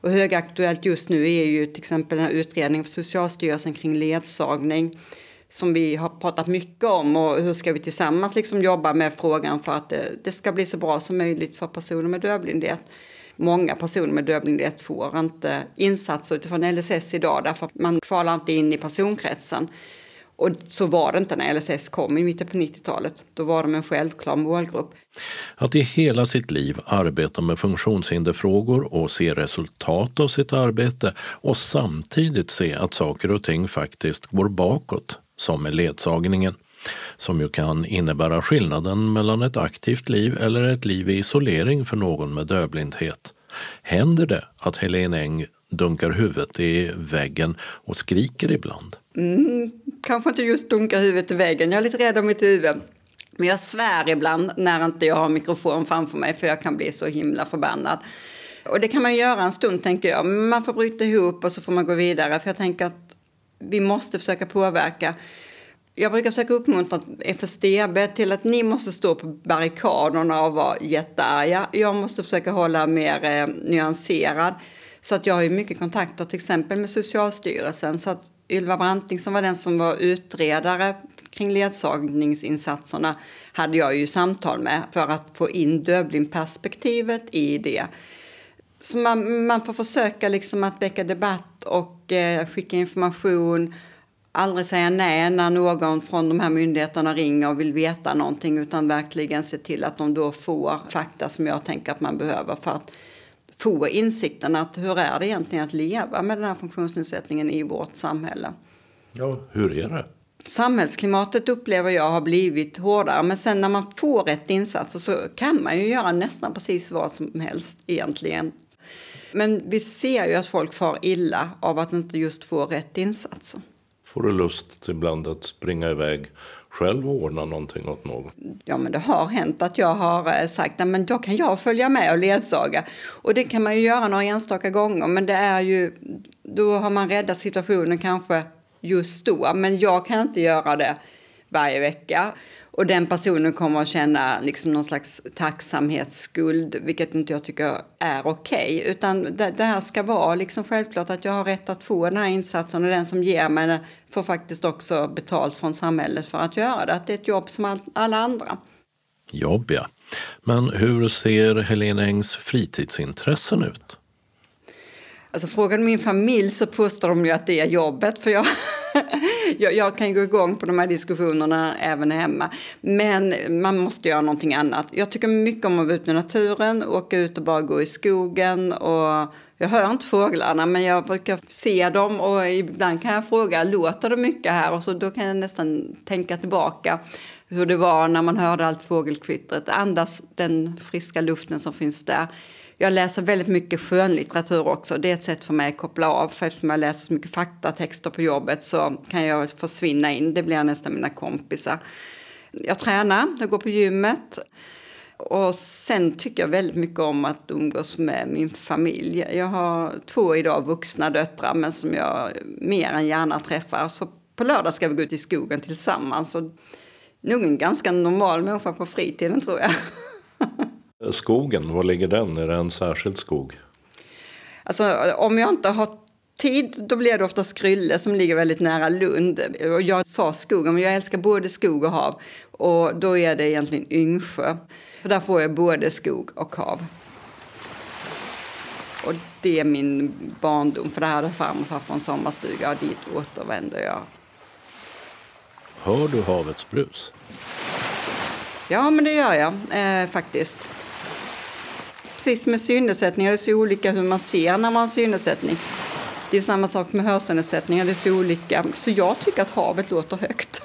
Speaker 7: Och högaktuellt just nu är ju till exempel en utredning för Socialstyrelsen kring ledsagning som vi har pratat mycket om och hur ska vi tillsammans liksom jobba med frågan för att det, det ska bli så bra som möjligt för personer med dövblindhet. Många personer med dövblindhet får inte insatser utifrån LSS idag därför att man kvalar inte in i personkretsen. Och så var det inte när LSS kom i mitten på 90-talet. Då var de en självklar målgrupp.
Speaker 8: Att i hela sitt liv arbeta med funktionshinderfrågor och se resultat av sitt arbete och samtidigt se att saker och ting faktiskt går bakåt som med ledsagningen, som ju kan innebära skillnaden mellan ett aktivt liv eller ett liv i isolering för någon med dövblindhet. Händer det att Helene Eng dunkar huvudet i väggen och skriker ibland?
Speaker 7: Mm, kanske inte just dunkar huvudet i väggen, jag är lite rädd om mitt huvud. Men jag svär ibland när inte jag har mikrofon framför mig för jag kan bli så himla förbannad. Och det kan man göra en stund tänker jag. Man får bryta ihop och så får man gå vidare. För jag tänker att vi måste försöka påverka. Jag brukar försöka uppmuntra FSDB till att ni måste stå på barrikaderna och vara jättearga. Jag måste försöka hålla mer eh, nyanserad. Så att jag har ju mycket kontakter till exempel med Socialstyrelsen. Så att Ylva Branting som var den som var utredare kring ledsagningsinsatserna hade jag ju samtal med för att få in dövblindperspektivet i det. Så man, man får försöka liksom att väcka debatt och eh, skicka information. Aldrig säga nej när någon från de här myndigheterna ringer och vill veta någonting utan verkligen se till att de då får fakta som jag tänker att man behöver för att få insikten att hur är det egentligen att leva med den här funktionsnedsättningen i vårt samhälle.
Speaker 8: Ja, hur är det?
Speaker 7: Samhällsklimatet upplever jag har blivit hårdare men sen när man får rätt insatser så kan man ju göra nästan precis vad som helst egentligen men vi ser ju att folk far illa av att inte just få rätt insatser.
Speaker 8: Får du lust ibland att springa iväg själv och ordna någonting åt någon?
Speaker 7: Ja, men det har hänt att jag har eh, sagt att då kan jag följa med och ledsaga. Och det kan man ju göra några enstaka gånger, men det är ju, då har man räddat situationen kanske just då. Men jag kan inte göra det varje vecka. Och den personen kommer att känna liksom någon slags tacksamhetsskuld, vilket inte jag tycker är okej. Okay. Utan det, det, här ska vara liksom självklart att jag har rätt att få den här insatsen och den som ger mig den får faktiskt också betalt från samhället för att göra det. Att det är ett jobb som all, alla andra.
Speaker 8: Jobb, ja. Men hur ser Helene Engs fritidsintressen ut?
Speaker 7: Alltså frågar min familj så påstår de ju att det är jobbet. För jag jag, jag, kan gå igång på de här diskussionerna även hemma. Men man måste göra någonting annat. Jag tycker mycket om att vara ute i naturen, åka ut och bara gå i skogen. Och jag hör inte fåglarna, men jag brukar se dem och ibland kan jag fråga, låter det mycket här? Och så då kan jag nästan tänka tillbaka hur det var när man hörde allt fågelkvittret, andas den friska luften som finns där. Jag läser väldigt mycket skönlitteratur också. Det är ett sätt för mig att koppla av. För eftersom jag läser så mycket faktatexter på jobbet så kan jag försvinna in. Det blir nästan mina kompisar. Jag tränar, jag går på gymmet. Och sen tycker jag väldigt mycket om att umgås med min familj. Jag har två idag vuxna döttrar men som jag mer än gärna träffar. Så på lördag ska vi gå ut i skogen tillsammans. Och nog en ganska normal människa på fritiden tror jag.
Speaker 8: Skogen, var ligger den? Är det en särskild skog?
Speaker 7: Alltså om jag inte har tid, då blir det ofta Skrylle som ligger väldigt nära Lund. Och jag sa skogen, men jag älskar både skog och hav. Och då är det egentligen Yngsjö. För där får jag både skog och hav. Och det är min barndom, för där hade farmor och farfar en sommarstuga och dit återvänder jag.
Speaker 8: Hör du havets brus?
Speaker 7: Ja, men det gör jag eh, faktiskt precis med synnedsättningar, det är så olika hur man ser när man har synnedsättning. Det är samma sak med hörselnedsättningar, det är så olika. Så jag tycker att havet låter högt.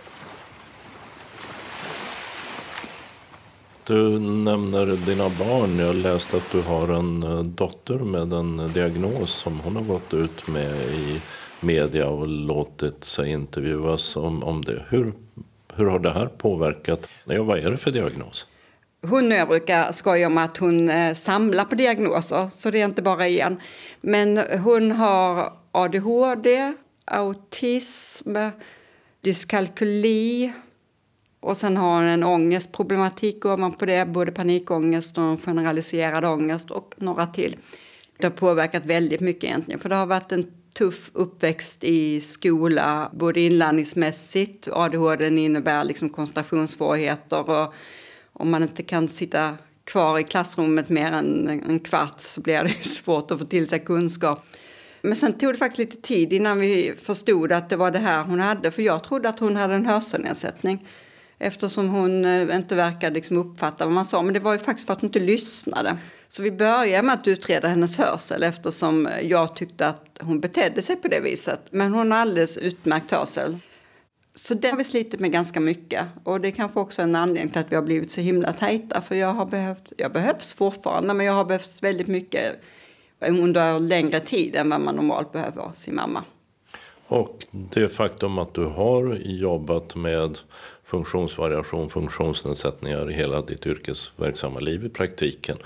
Speaker 8: Du nämner dina barn. Jag läste att du har en eh, dotter med en eh, diagnos som hon har gått ut med i media och låtit sig intervjuas om, om det. Hur, hur har det här påverkat? Ja, vad är det för diagnos?
Speaker 7: Hon och jag brukar skoja om att hon eh, samlar på diagnoser, så det är inte bara en. Men hon har ADHD, autism, dyskalkyli och sen har hon en ångestproblematik på det, både panikångest och generaliserad ångest och några till. Det har påverkat väldigt mycket egentligen, för det har varit en tuff uppväxt i skola, både inlärningsmässigt, ADHD innebär liksom koncentrationssvårigheter och om man inte kan sitta kvar i klassrummet mer än en kvart så blir det svårt att få till sig kunskap. Men sen tog det faktiskt lite tid innan vi förstod att det var det här hon hade. För jag trodde att hon hade en hörselnedsättning. Eftersom hon eh, inte verkade liksom uppfatta vad man sa. Men det var ju faktiskt för att hon inte lyssnade. Så vi började med att utreda hennes hörsel eftersom jag tyckte att hon betedde sig på det viset. Men hon har alldeles utmärkt hörsel. Så det har vi slitit med ganska mycket. Och det är kanske också en anledning till att vi har blivit så himla tajta. För jag har behövt, jag behövs fortfarande, men jag har behövts väldigt mycket under längre tid än vad man normalt behöver sin mamma.
Speaker 8: Och det faktum att du har jobbat med funktionsvariation, funktionsnedsättningar i hela ditt yrkesverksamma liv i praktiken.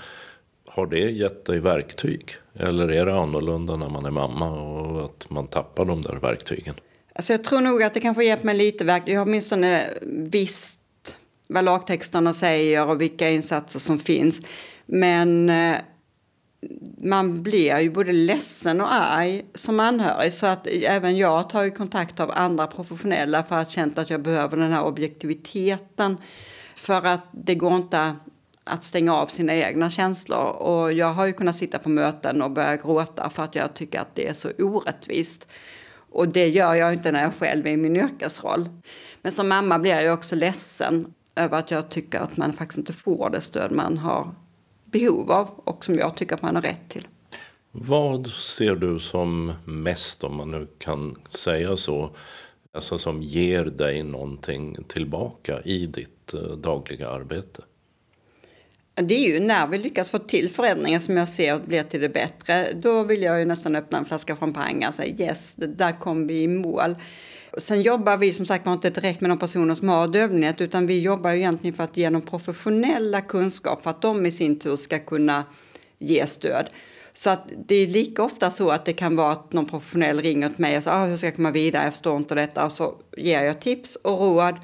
Speaker 8: Har det gett dig verktyg? Eller är det annorlunda när man är mamma och att man tappar de där verktygen?
Speaker 7: Alltså jag tror nog att det kanske hjälpt mig lite. Jag har åtminstone visst vad lagtexterna säger och vilka insatser som finns. Men eh, man blir ju både ledsen och arg som anhörig. Så att även jag tar ju kontakt av andra professionella för att känna att jag behöver den här objektiviteten. För att det går inte att stänga av sina egna känslor. Och jag har ju kunnat sitta på möten och börja gråta för att jag tycker att det är så orättvist. Och det gör jag inte när jag själv är i min yrkesroll. Men som mamma blir jag också ledsen över att jag tycker att man faktiskt inte får det stöd man har behov av och som jag tycker att man har rätt till.
Speaker 8: Vad ser du som mest, om man nu kan säga så, alltså som ger dig någonting tillbaka i ditt eh, dagliga arbete?
Speaker 7: Det är ju när vi lyckas få till förändringen som jag ser blir till det bättre. Då vill jag ju nästan öppna en flaska champagne och säga yes, där kom vi i mål. Sen jobbar vi som sagt inte direkt med de personer som har dövblindhet utan vi jobbar ju egentligen för att ge dem professionella kunskap för att de i sin tur ska kunna ge stöd. Så att det är lika ofta så att det kan vara att någon professionell ringer till mig och säger ah, hur ska jag komma vidare, jag förstår inte detta och så ger jag tips och råd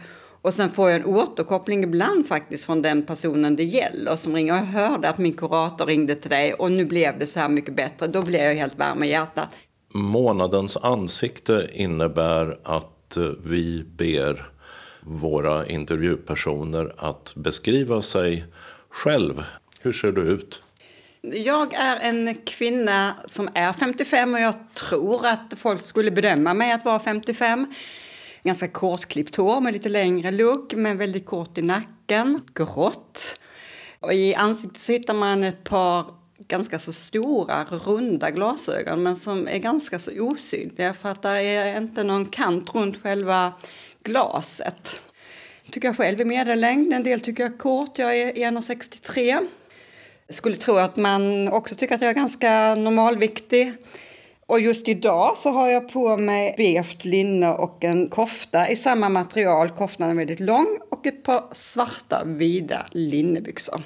Speaker 7: och sen får jag en återkoppling ibland faktiskt från den personen det gäller som ringer. Jag hörde att min kurator ringde till dig och nu blev det så här mycket bättre. Då blir jag helt varm i hjärtat.
Speaker 8: Månadens ansikte innebär att vi ber våra intervjupersoner att beskriva sig själv. Hur ser du ut?
Speaker 7: Jag är en kvinna som är 55 och jag tror att folk skulle bedöma mig att vara 55. Ganska kortklippt hår med lite längre lugg, men väldigt kort i nacken. Grått. Och I ansiktet så hittar man ett par ganska så stora, runda glasögon men som är ganska så osynliga för att det är inte någon kant runt själva glaset. Tycker jag själv är medellängd, en del tycker jag är kort, jag är 1,63. Skulle tro att man också tycker att jag är ganska normalviktig. Och just idag så har jag på mig beige linne och en kofta i samma material. Koftan är väldigt lång och ett par svarta vida linnebyxor.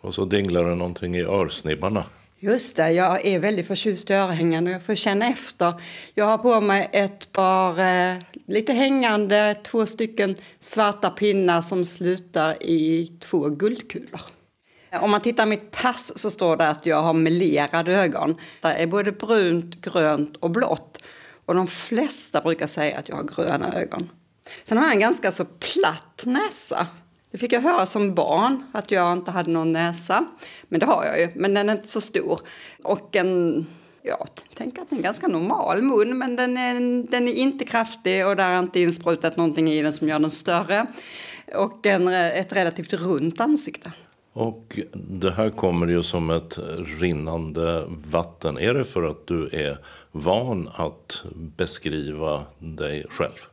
Speaker 8: Och så dinglar det någonting i örsnibbarna.
Speaker 7: Just det, jag är väldigt förtjust i örhängen och jag får känna efter. Jag har på mig ett par eh, lite hängande, två stycken svarta pinnar som slutar i två guldkulor. Om man tittar mitt pass så står det att jag har melerade ögon. Det är både brunt, grönt och blått. Och de flesta brukar säga att jag har gröna ögon. Sen har jag en ganska så platt näsa. Det fick jag höra som barn, att jag inte hade någon näsa. Men det har jag ju, men den är inte så stor. Och en, ja, tänk att det är en ganska normal mun, men den är, den är inte kraftig och där är inte insprutat någonting i den som gör den större. Och en, ett relativt runt ansikte.
Speaker 8: Och det här kommer ju som ett rinnande vatten. Är det för att du är van att beskriva dig själv?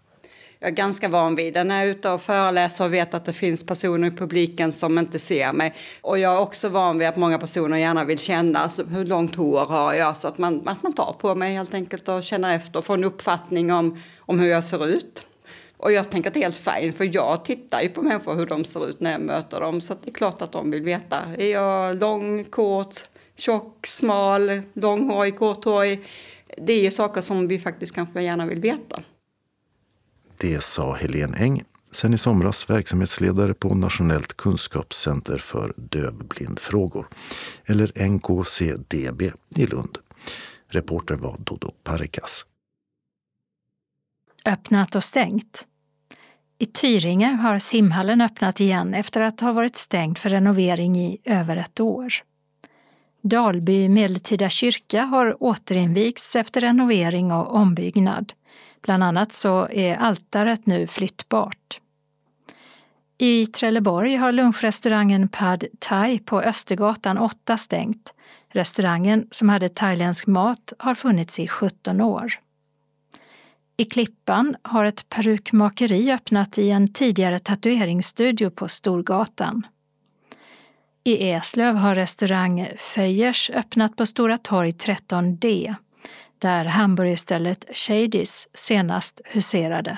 Speaker 7: jag är ganska van vid det. När jag är ute och föreläser och vet att det finns personer i publiken som inte ser mig. Och jag är också van vid att många personer gärna vill känna alltså, hur långt hår har jag. Så att man, att man tar på mig helt enkelt och känner efter och får en uppfattning om, om hur jag ser ut. Och jag tänker att det är helt fint, för jag tittar ju på människor hur de ser ut när jag möter dem. Så det är klart att de vill veta. Är jag lång, kort, tjock, smal, långhårig, korthårig? Det är ju saker som vi faktiskt kanske gärna vill veta.
Speaker 2: Det sa Helene Eng, sen i somras verksamhetsledare på Nationellt kunskapscenter för dövblindfrågor, eller NKCDB i Lund. Reporter var Dodo Parikas.
Speaker 1: Öppnat och stängt. I Tyringe har simhallen öppnat igen efter att ha varit stängd för renovering i över ett år. Dalby medeltida kyrka har återinvigts efter renovering och ombyggnad. Bland annat så är altaret nu flyttbart. I Trelleborg har lunchrestaurangen Pad Thai på Östergatan 8 stängt. Restaurangen, som hade thailändsk mat, har funnits i 17 år. I Klippan har ett perukmakeri öppnat i en tidigare tatueringsstudio på Storgatan. I Eslöv har restaurang Feyers öppnat på Stora torg 13D där hamburgerstället Shadys senast huserade.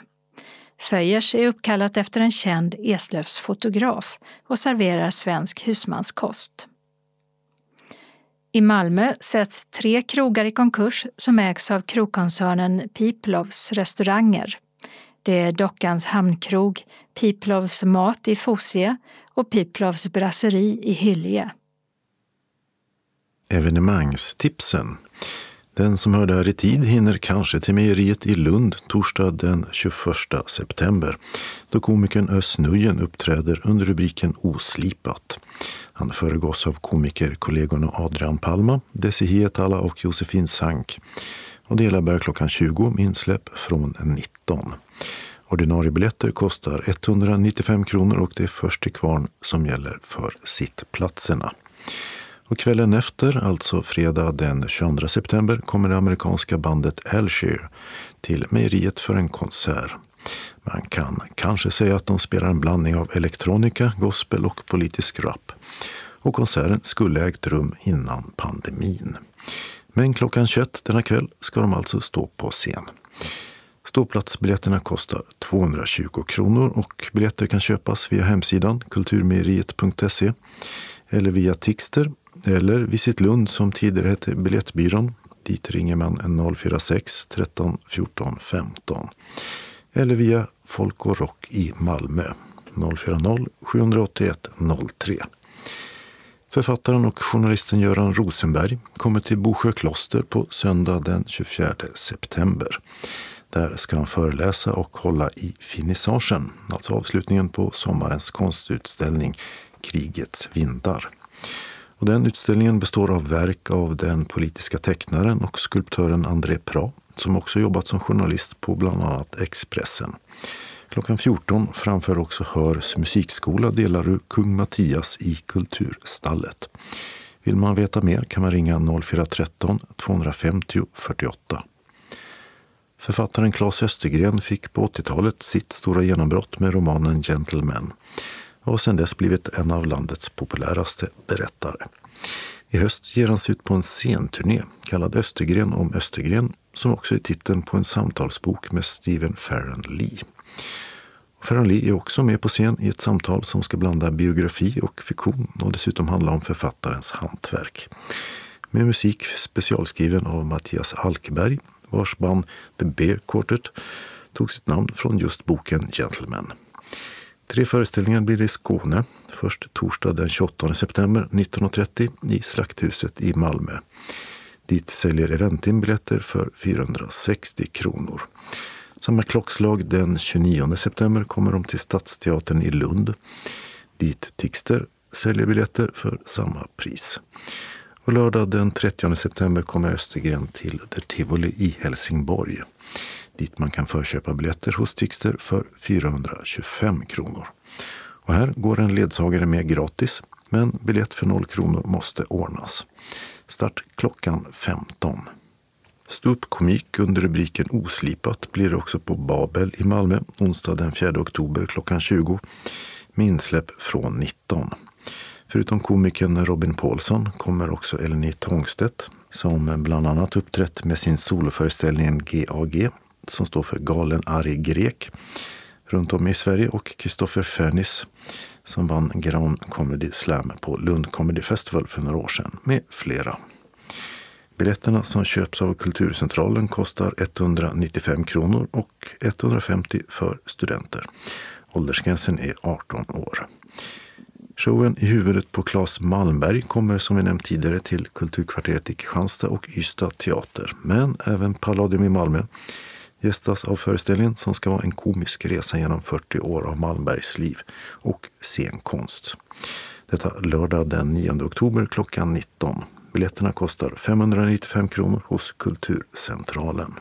Speaker 1: Föjers är uppkallat efter en känd Eslövsfotograf och serverar svensk husmanskost. I Malmö sätts tre krogar i konkurs som ägs av krogkoncernen Piplovs restauranger. Det är Dockans hamnkrog, Piplovs mat i Fosie och Piplovs brasseri i Hyllie.
Speaker 2: Evenemangstipsen den som hör det här i tid hinner kanske till mejeriet i Lund torsdag den 21 september då komikern Özz Nujen uppträder under rubriken Oslipat. Han föregås av komikerkollegorna Adrian Palma, Desi Hietala och Josefin Sank. Och det hela börjar klockan 20 med insläpp från 19. Ordinarie biljetter kostar 195 kronor och det är först till kvarn som gäller för sittplatserna. Och kvällen efter, alltså fredag den 22 september, kommer det amerikanska bandet Alshire till mejeriet för en konsert. Man kan kanske säga att de spelar en blandning av elektronika, gospel och politisk rap. Och konserten skulle ägt rum innan pandemin. Men klockan 21 denna kväll ska de alltså stå på scen. Ståplatsbiljetterna kostar 220 kronor och biljetter kan köpas via hemsidan kulturmejeriet.se eller via Tixter eller Visit Lund som tidigare hette Biljettbyrån. Dit ringer man 046 13 14 15. Eller via Folk och Rock i Malmö 040 781 03. Författaren och journalisten Göran Rosenberg kommer till Bosjö kloster på söndag den 24 september. Där ska han föreläsa och hålla i finissagen, alltså avslutningen på sommarens konstutställning Krigets vindar. Och den utställningen består av verk av den politiska tecknaren och skulptören André Pra som också jobbat som journalist på bland annat Expressen. Klockan 14 framför också Hörs musikskola delar ur Kung Mattias i Kulturstallet. Vill man veta mer kan man ringa 0413 250 48. Författaren Claes Östergren fick på 80-talet sitt stora genombrott med romanen Gentlemen och har sedan dess blivit en av landets populäraste berättare. I höst ger han sig ut på en scenturné kallad Östergren om Östergren som också är titeln på en samtalsbok med Stephen Farron Lee. Farron Lee är också med på scen i ett samtal som ska blanda biografi och fiktion och dessutom handla om författarens hantverk. Med musik specialskriven av Mattias Alkberg vars band The Bear Quartet tog sitt namn från just boken Gentlemen. Tre föreställningar blir det i Skåne. Först torsdag den 28 september 19.30 i Slakthuset i Malmö. Dit säljer Eventim biljetter för 460 kronor. Samma klockslag den 29 september kommer de till Stadsteatern i Lund. Dit Tixter säljer biljetter för samma pris. Och lördag den 30 september kommer Östergren till The Tivoli i Helsingborg. Dit man kan förköpa biljetter hos Tixter för 425 kronor. Och här går en ledsagare med gratis, men biljett för 0 kronor måste ordnas. Start klockan 15. Ståuppkomik under rubriken Oslipat blir det också på Babel i Malmö onsdag den 4 oktober klockan 20 med insläpp från 19. Förutom komikern Robin Paulsson kommer också Eleni Tångstedt som bland annat uppträtt med sin soloföreställning GAG som står för Galen arg grek runt om i Sverige och Kristoffer Fernis som vann Grand Comedy Slam på Lund Comedy Festival för några år sedan med flera. Biljetterna som köps av Kulturcentralen kostar 195 kronor och 150 för studenter. Åldersgränsen är 18 år. Showen i huvudet på Claes Malmberg kommer som vi nämnt tidigare till Kulturkvarteret i Kristianstad och Ystad teater. Men även Palladium i Malmö gästas av föreställningen som ska vara en komisk resa genom 40 år av Malmbergs liv och scenkonst. Detta lördag den 9 oktober klockan 19. Biljetterna kostar 595 kronor hos Kulturcentralen.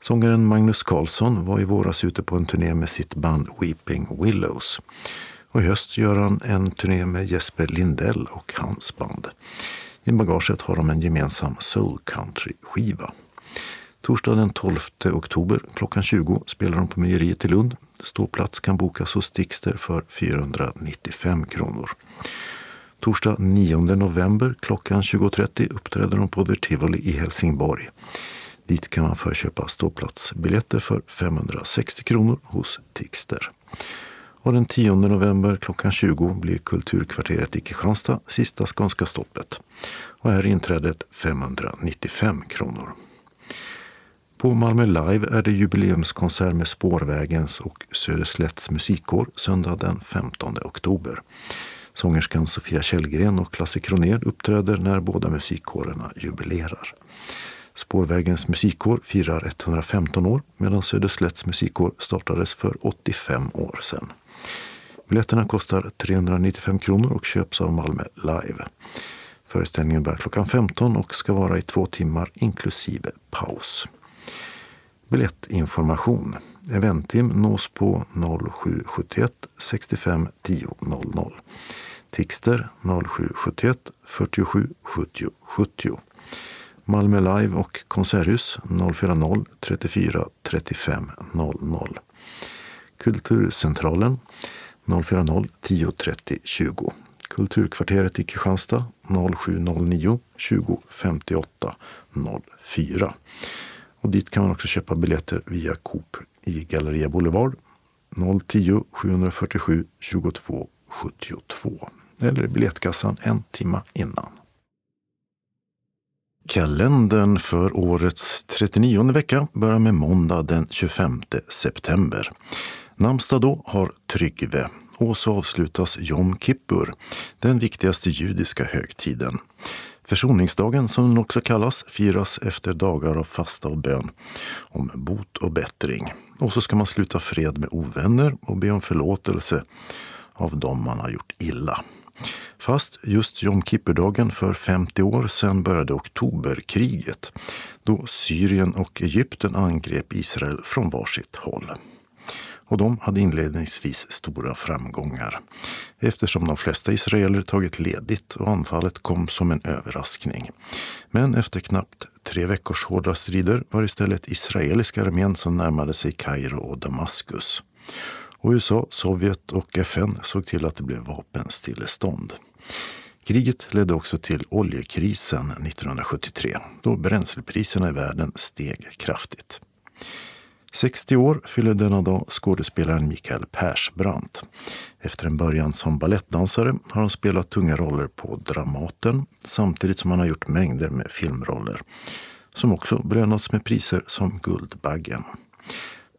Speaker 2: Sångaren Magnus Carlsson var i våras ute på en turné med sitt band Weeping Willows. Och i höst gör han en turné med Jesper Lindell och hans band. I bagaget har de en gemensam soul country-skiva. Torsdag den 12 oktober klockan 20 spelar de på Mejeriet i Lund. Ståplats kan bokas hos Dixter för 495 kronor. Torsdag 9 november klockan 20.30 uppträder de på The Tivoli i Helsingborg. Dit kan man förköpa ståplatsbiljetter för 560 kronor hos Tixter. Och den 10 november klockan 20 blir Kulturkvarteret i Kristianstad sista skånska stoppet. Och här är inträdet 595 kronor. På Malmö Live är det jubileumskonsert med Spårvägens och Söderslätts musikkår söndag den 15 oktober. Sångerskan Sofia Källgren och Lasse Kronér uppträder när båda musikkårerna jubilerar. Spårvägens musikkår firar 115 år medan Söderslätts musikkår startades för 85 år sedan. Biljetterna kostar 395 kronor och köps av Malmö Live. Föreställningen börjar klockan 15 och ska vara i två timmar inklusive paus. Biljettinformation. Eventim nås på 0771 65 10 00. Tixter 0771 47 70 70. Malmö Live och Konserthus 040 34 35 00. Kulturcentralen 040 10 30 20. Kulturkvarteret i Kristianstad 0709 20 58 04. Och dit kan man också köpa biljetter via Coop i Galleria Boulevard 010 747 22 72 eller biljettkassan en timma innan. Kalendern för årets 39 vecka börjar med måndag den 25 september. Namnsdag då har Tryggve och så avslutas Jom Kippur, den viktigaste judiska högtiden. Försoningsdagen, som den också kallas, firas efter dagar av fasta och bön om bot och bättring. Och så ska man sluta fred med ovänner och be om förlåtelse av dem man har gjort illa. Fast just Jom Kippur-dagen för 50 år sedan började oktoberkriget då Syrien och Egypten angrep Israel från varsitt håll. Och de hade inledningsvis stora framgångar eftersom de flesta israeler tagit ledigt och anfallet kom som en överraskning. Men efter knappt tre veckors hårda strider var det istället israeliska armén som närmade sig Kairo och Damaskus. Och USA, Sovjet och FN såg till att det blev vapenstillestånd. Kriget ledde också till oljekrisen 1973 då bränslepriserna i världen steg kraftigt. 60 år fyller denna dag skådespelaren Mikael Persbrandt. Efter en början som ballettdansare har han spelat tunga roller på Dramaten samtidigt som han har gjort mängder med filmroller som också belönats med priser som Guldbaggen.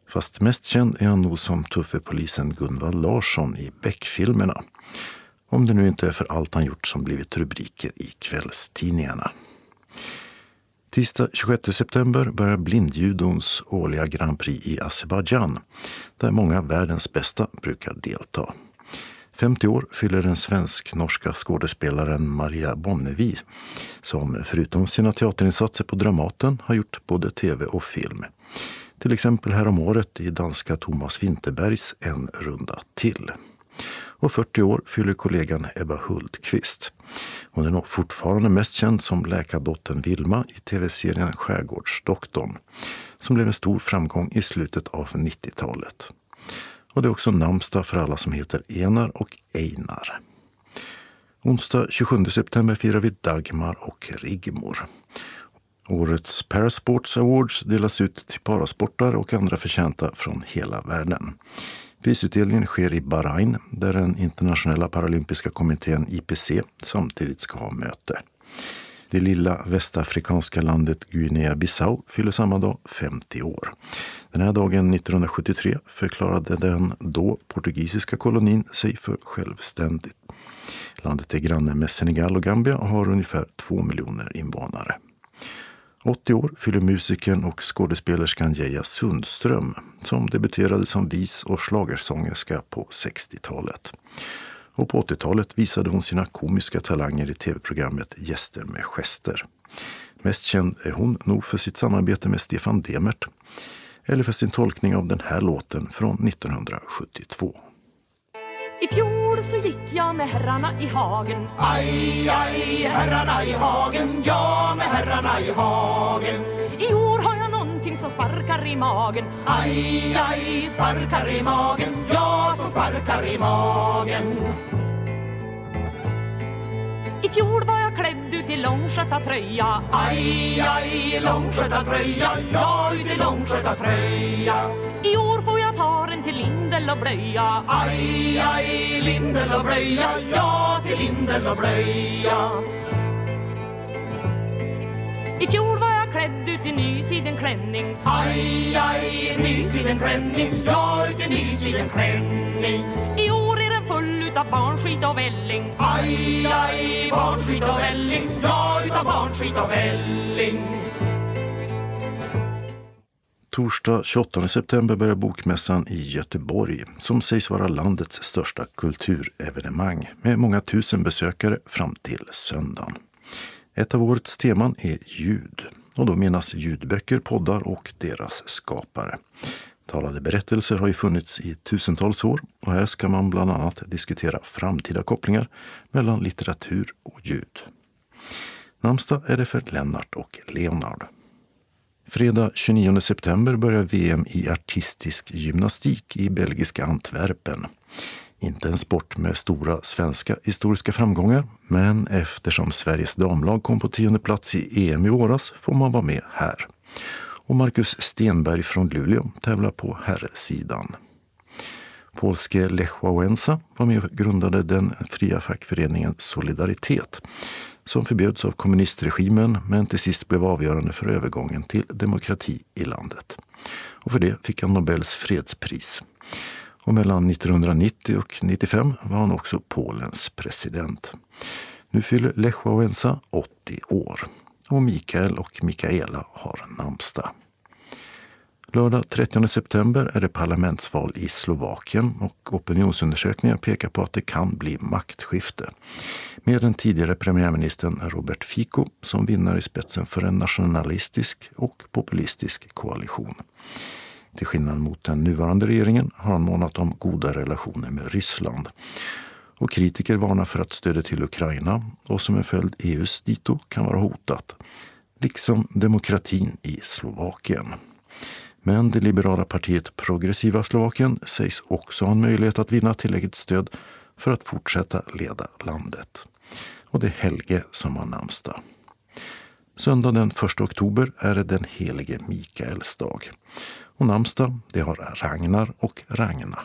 Speaker 2: Fast mest känd är han nog som tuffe polisen Gunvald Larsson i Beck-filmerna. Om det nu inte är för allt han gjort som blivit rubriker i kvällstidningarna. Tisdag 26 september börjar blindjudons årliga Grand Prix i Azerbajdzjan där många av världens bästa brukar delta. 50 år fyller den svensk-norska skådespelaren Maria Bonnevi som förutom sina teaterinsatser på Dramaten har gjort både tv och film. Till exempel häromåret i danska Thomas Winterbergs En runda till. Och 40 år fyller kollegan Ebba Hultqvist. Hon är nog fortfarande mest känd som läkardottern Vilma i tv-serien Skärgårdsdoktorn som blev en stor framgång i slutet av 90-talet. Och det är också namnsdag för alla som heter Enar och Einar. Onsdag 27 september firar vi Dagmar och Rigmor. Årets Parasports Awards delas ut till parasportare och andra förtjänta från hela världen. Prisutdelningen sker i Bahrain där den internationella paralympiska kommittén IPC samtidigt ska ha möte. Det lilla västafrikanska landet Guinea-Bissau fyller samma dag 50 år. Den här dagen 1973 förklarade den då portugisiska kolonin sig för självständigt. Landet är granne med Senegal och Gambia och har ungefär 2 miljoner invånare. 80 år fyller musikern och skådespelerskan Geija Sundström som debuterade som vis och slagersångerska på 60-talet. Och på 80-talet visade hon sina komiska talanger i tv-programmet Gäster med gester. Mest känd är hon nog för sitt samarbete med Stefan Demert eller för sin tolkning av den här låten från 1972.
Speaker 9: I fjol så gick jag med herrarna i hagen. Aj, aj, herrarna i hagen. Ja, med herrarna i hagen. I år har jag någonting som sparkar i magen. Aj, aj, sparkar i magen. Ja, som sparkar i magen. I fjol var jag klädd ut i långskörtartröja Aj, aj, långskörtartröja Ja, ut i långskörtartröja I år får till lindel och blöja. Aj, aj, lindel och blöja Ja, till lindel och blöja. I fjol var jag klädd ut i nysidenklänning Aj, aj, nysidenklänning Ja, ut i nysidenklänning I år är den full utav barnskit och välling. Aj, aj, barnskit och välling Ja, utav barnskit och välling
Speaker 2: Torsdag 28 september börjar Bokmässan i Göteborg som sägs vara landets största kulturevenemang med många tusen besökare fram till söndagen. Ett av årets teman är ljud och då menas ljudböcker, poddar och deras skapare. Talade berättelser har ju funnits i tusentals år och här ska man bland annat diskutera framtida kopplingar mellan litteratur och ljud. Namnsdag är det för Lennart och Leonard. Fredag 29 september börjar VM i artistisk gymnastik i belgiska Antwerpen. Inte en sport med stora svenska historiska framgångar, men eftersom Sveriges damlag kom på tionde plats i EM i våras får man vara med här. Och Marcus Stenberg från Luleå tävlar på herrsidan. Polske Lech Wałęsa var med och grundade den fria fackföreningen Solidaritet som förbjöds av kommunistregimen men till sist blev avgörande för övergången till demokrati i landet. Och för det fick han Nobels fredspris. Och mellan 1990 och 1995 var han också Polens president. Nu fyller Lech Wałęsa 80 år och Mikael och Mikaela har namnsdag. Lördag 30 september är det parlamentsval i Slovakien och opinionsundersökningar pekar på att det kan bli maktskifte. Med den tidigare premiärministern Robert Fico som vinnare i spetsen för en nationalistisk och populistisk koalition. Till skillnad mot den nuvarande regeringen har han månat om goda relationer med Ryssland. Och kritiker varnar för att stödet till Ukraina och som en följd EUs dito kan vara hotat. Liksom demokratin i Slovakien. Men det liberala partiet Progressiva Slovakien sägs också ha en möjlighet att vinna tillräckligt stöd för att fortsätta leda landet. Och det är Helge som har namnsdag. Söndag den 1 oktober är det den helige Mikaels dag. Och namnsdag det har Ragnar och Ragna.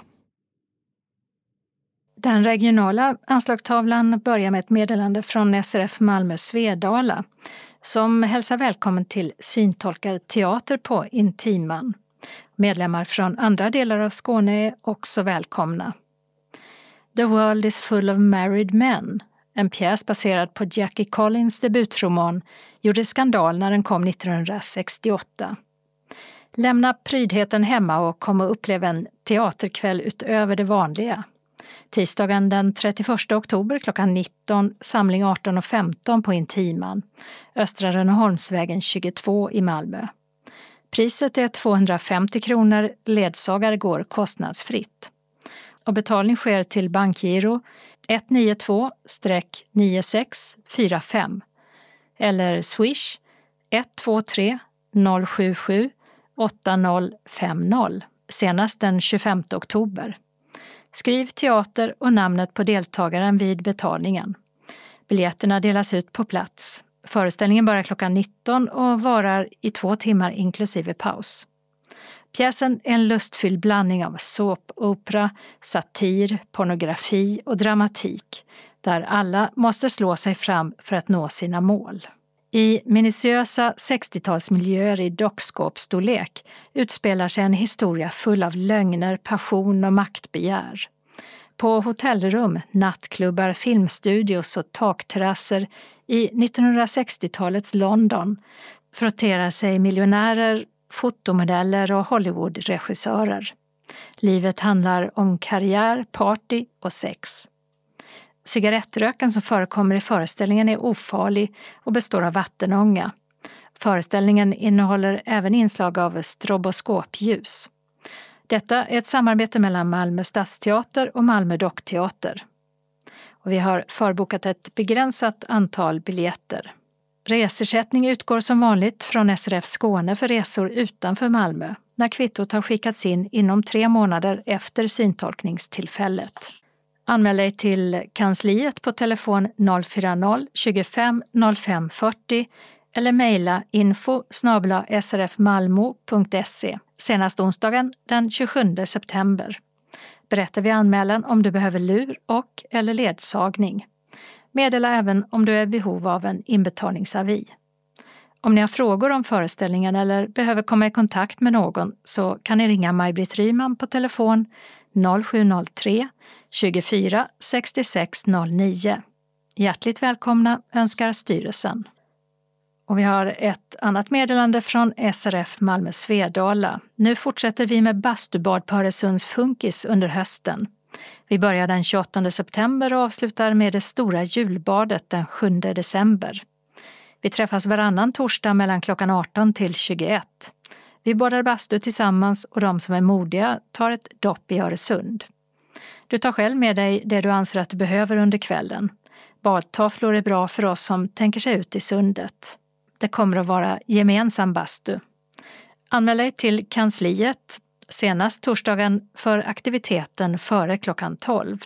Speaker 1: Den regionala anslagstavlan börjar med ett meddelande från SRF Malmö Svedala som hälsar välkommen till syntolkarteater på Intiman. Medlemmar från andra delar av Skåne är också välkomna. The World is full of married men, en pjäs baserad på Jackie Collins debutroman, gjorde skandal när den kom 1968. Lämna prydheten hemma och kom och upplev en teaterkväll utöver det vanliga. Tisdagen den 31 oktober klockan 19, samling 18.15 på Intiman, Östra Rönneholmsvägen 22 i Malmö. Priset är 250 kronor, ledsagare går kostnadsfritt. Och betalning sker till bankgiro 192-9645 eller swish 123 077 8050 senast den 25 oktober. Skriv teater och namnet på deltagaren vid betalningen. Biljetterna delas ut på plats. Föreställningen börjar klockan 19 och varar i två timmar inklusive paus. Pjäsen är en lustfylld blandning av såpopera, satir, pornografi och dramatik där alla måste slå sig fram för att nå sina mål. I minutiösa 60-talsmiljöer i dockskåpsstorlek utspelar sig en historia full av lögner, passion och maktbegär. På hotellrum, nattklubbar, filmstudios och takterrasser i 1960-talets London frotterar sig miljonärer, fotomodeller och Hollywoodregissörer. Livet handlar om karriär, party och sex. Cigarettröken som förekommer i föreställningen är ofarlig och består av vattenånga. Föreställningen innehåller även inslag av stroboskopljus. Detta är ett samarbete mellan Malmö stadsteater och Malmö dockteater. Och vi har förbokat ett begränsat antal biljetter. Resersättning utgår som vanligt från SRF Skåne för resor utanför Malmö när kvittot har skickats in inom tre månader efter syntolkningstillfället. Anmäl dig till kansliet på telefon 040-25 05 40 eller mejla info srfmalmo.se senast onsdagen den 27 september. Berätta vid anmälan om du behöver lur och eller ledsagning. Meddela även om du är i behov av en inbetalningsavi. Om ni har frågor om föreställningen eller behöver komma i kontakt med någon så kan ni ringa Maj-Britt Ryman på telefon 0703 24 66 09. Hjärtligt välkomna önskar styrelsen. Och vi har ett annat meddelande från SRF Malmö Svedala. Nu fortsätter vi med bastubad på Öresunds Funkis under hösten. Vi börjar den 28 september och avslutar med det stora julbadet den 7 december. Vi träffas varannan torsdag mellan klockan 18 till 21. Vi badar bastu tillsammans och de som är modiga tar ett dopp i Öresund. Du tar själv med dig det du anser att du behöver under kvällen. Badtofflor är bra för oss som tänker sig ut i sundet. Det kommer att vara gemensam bastu. Anmäl dig till kansliet senast torsdagen för aktiviteten före klockan 12.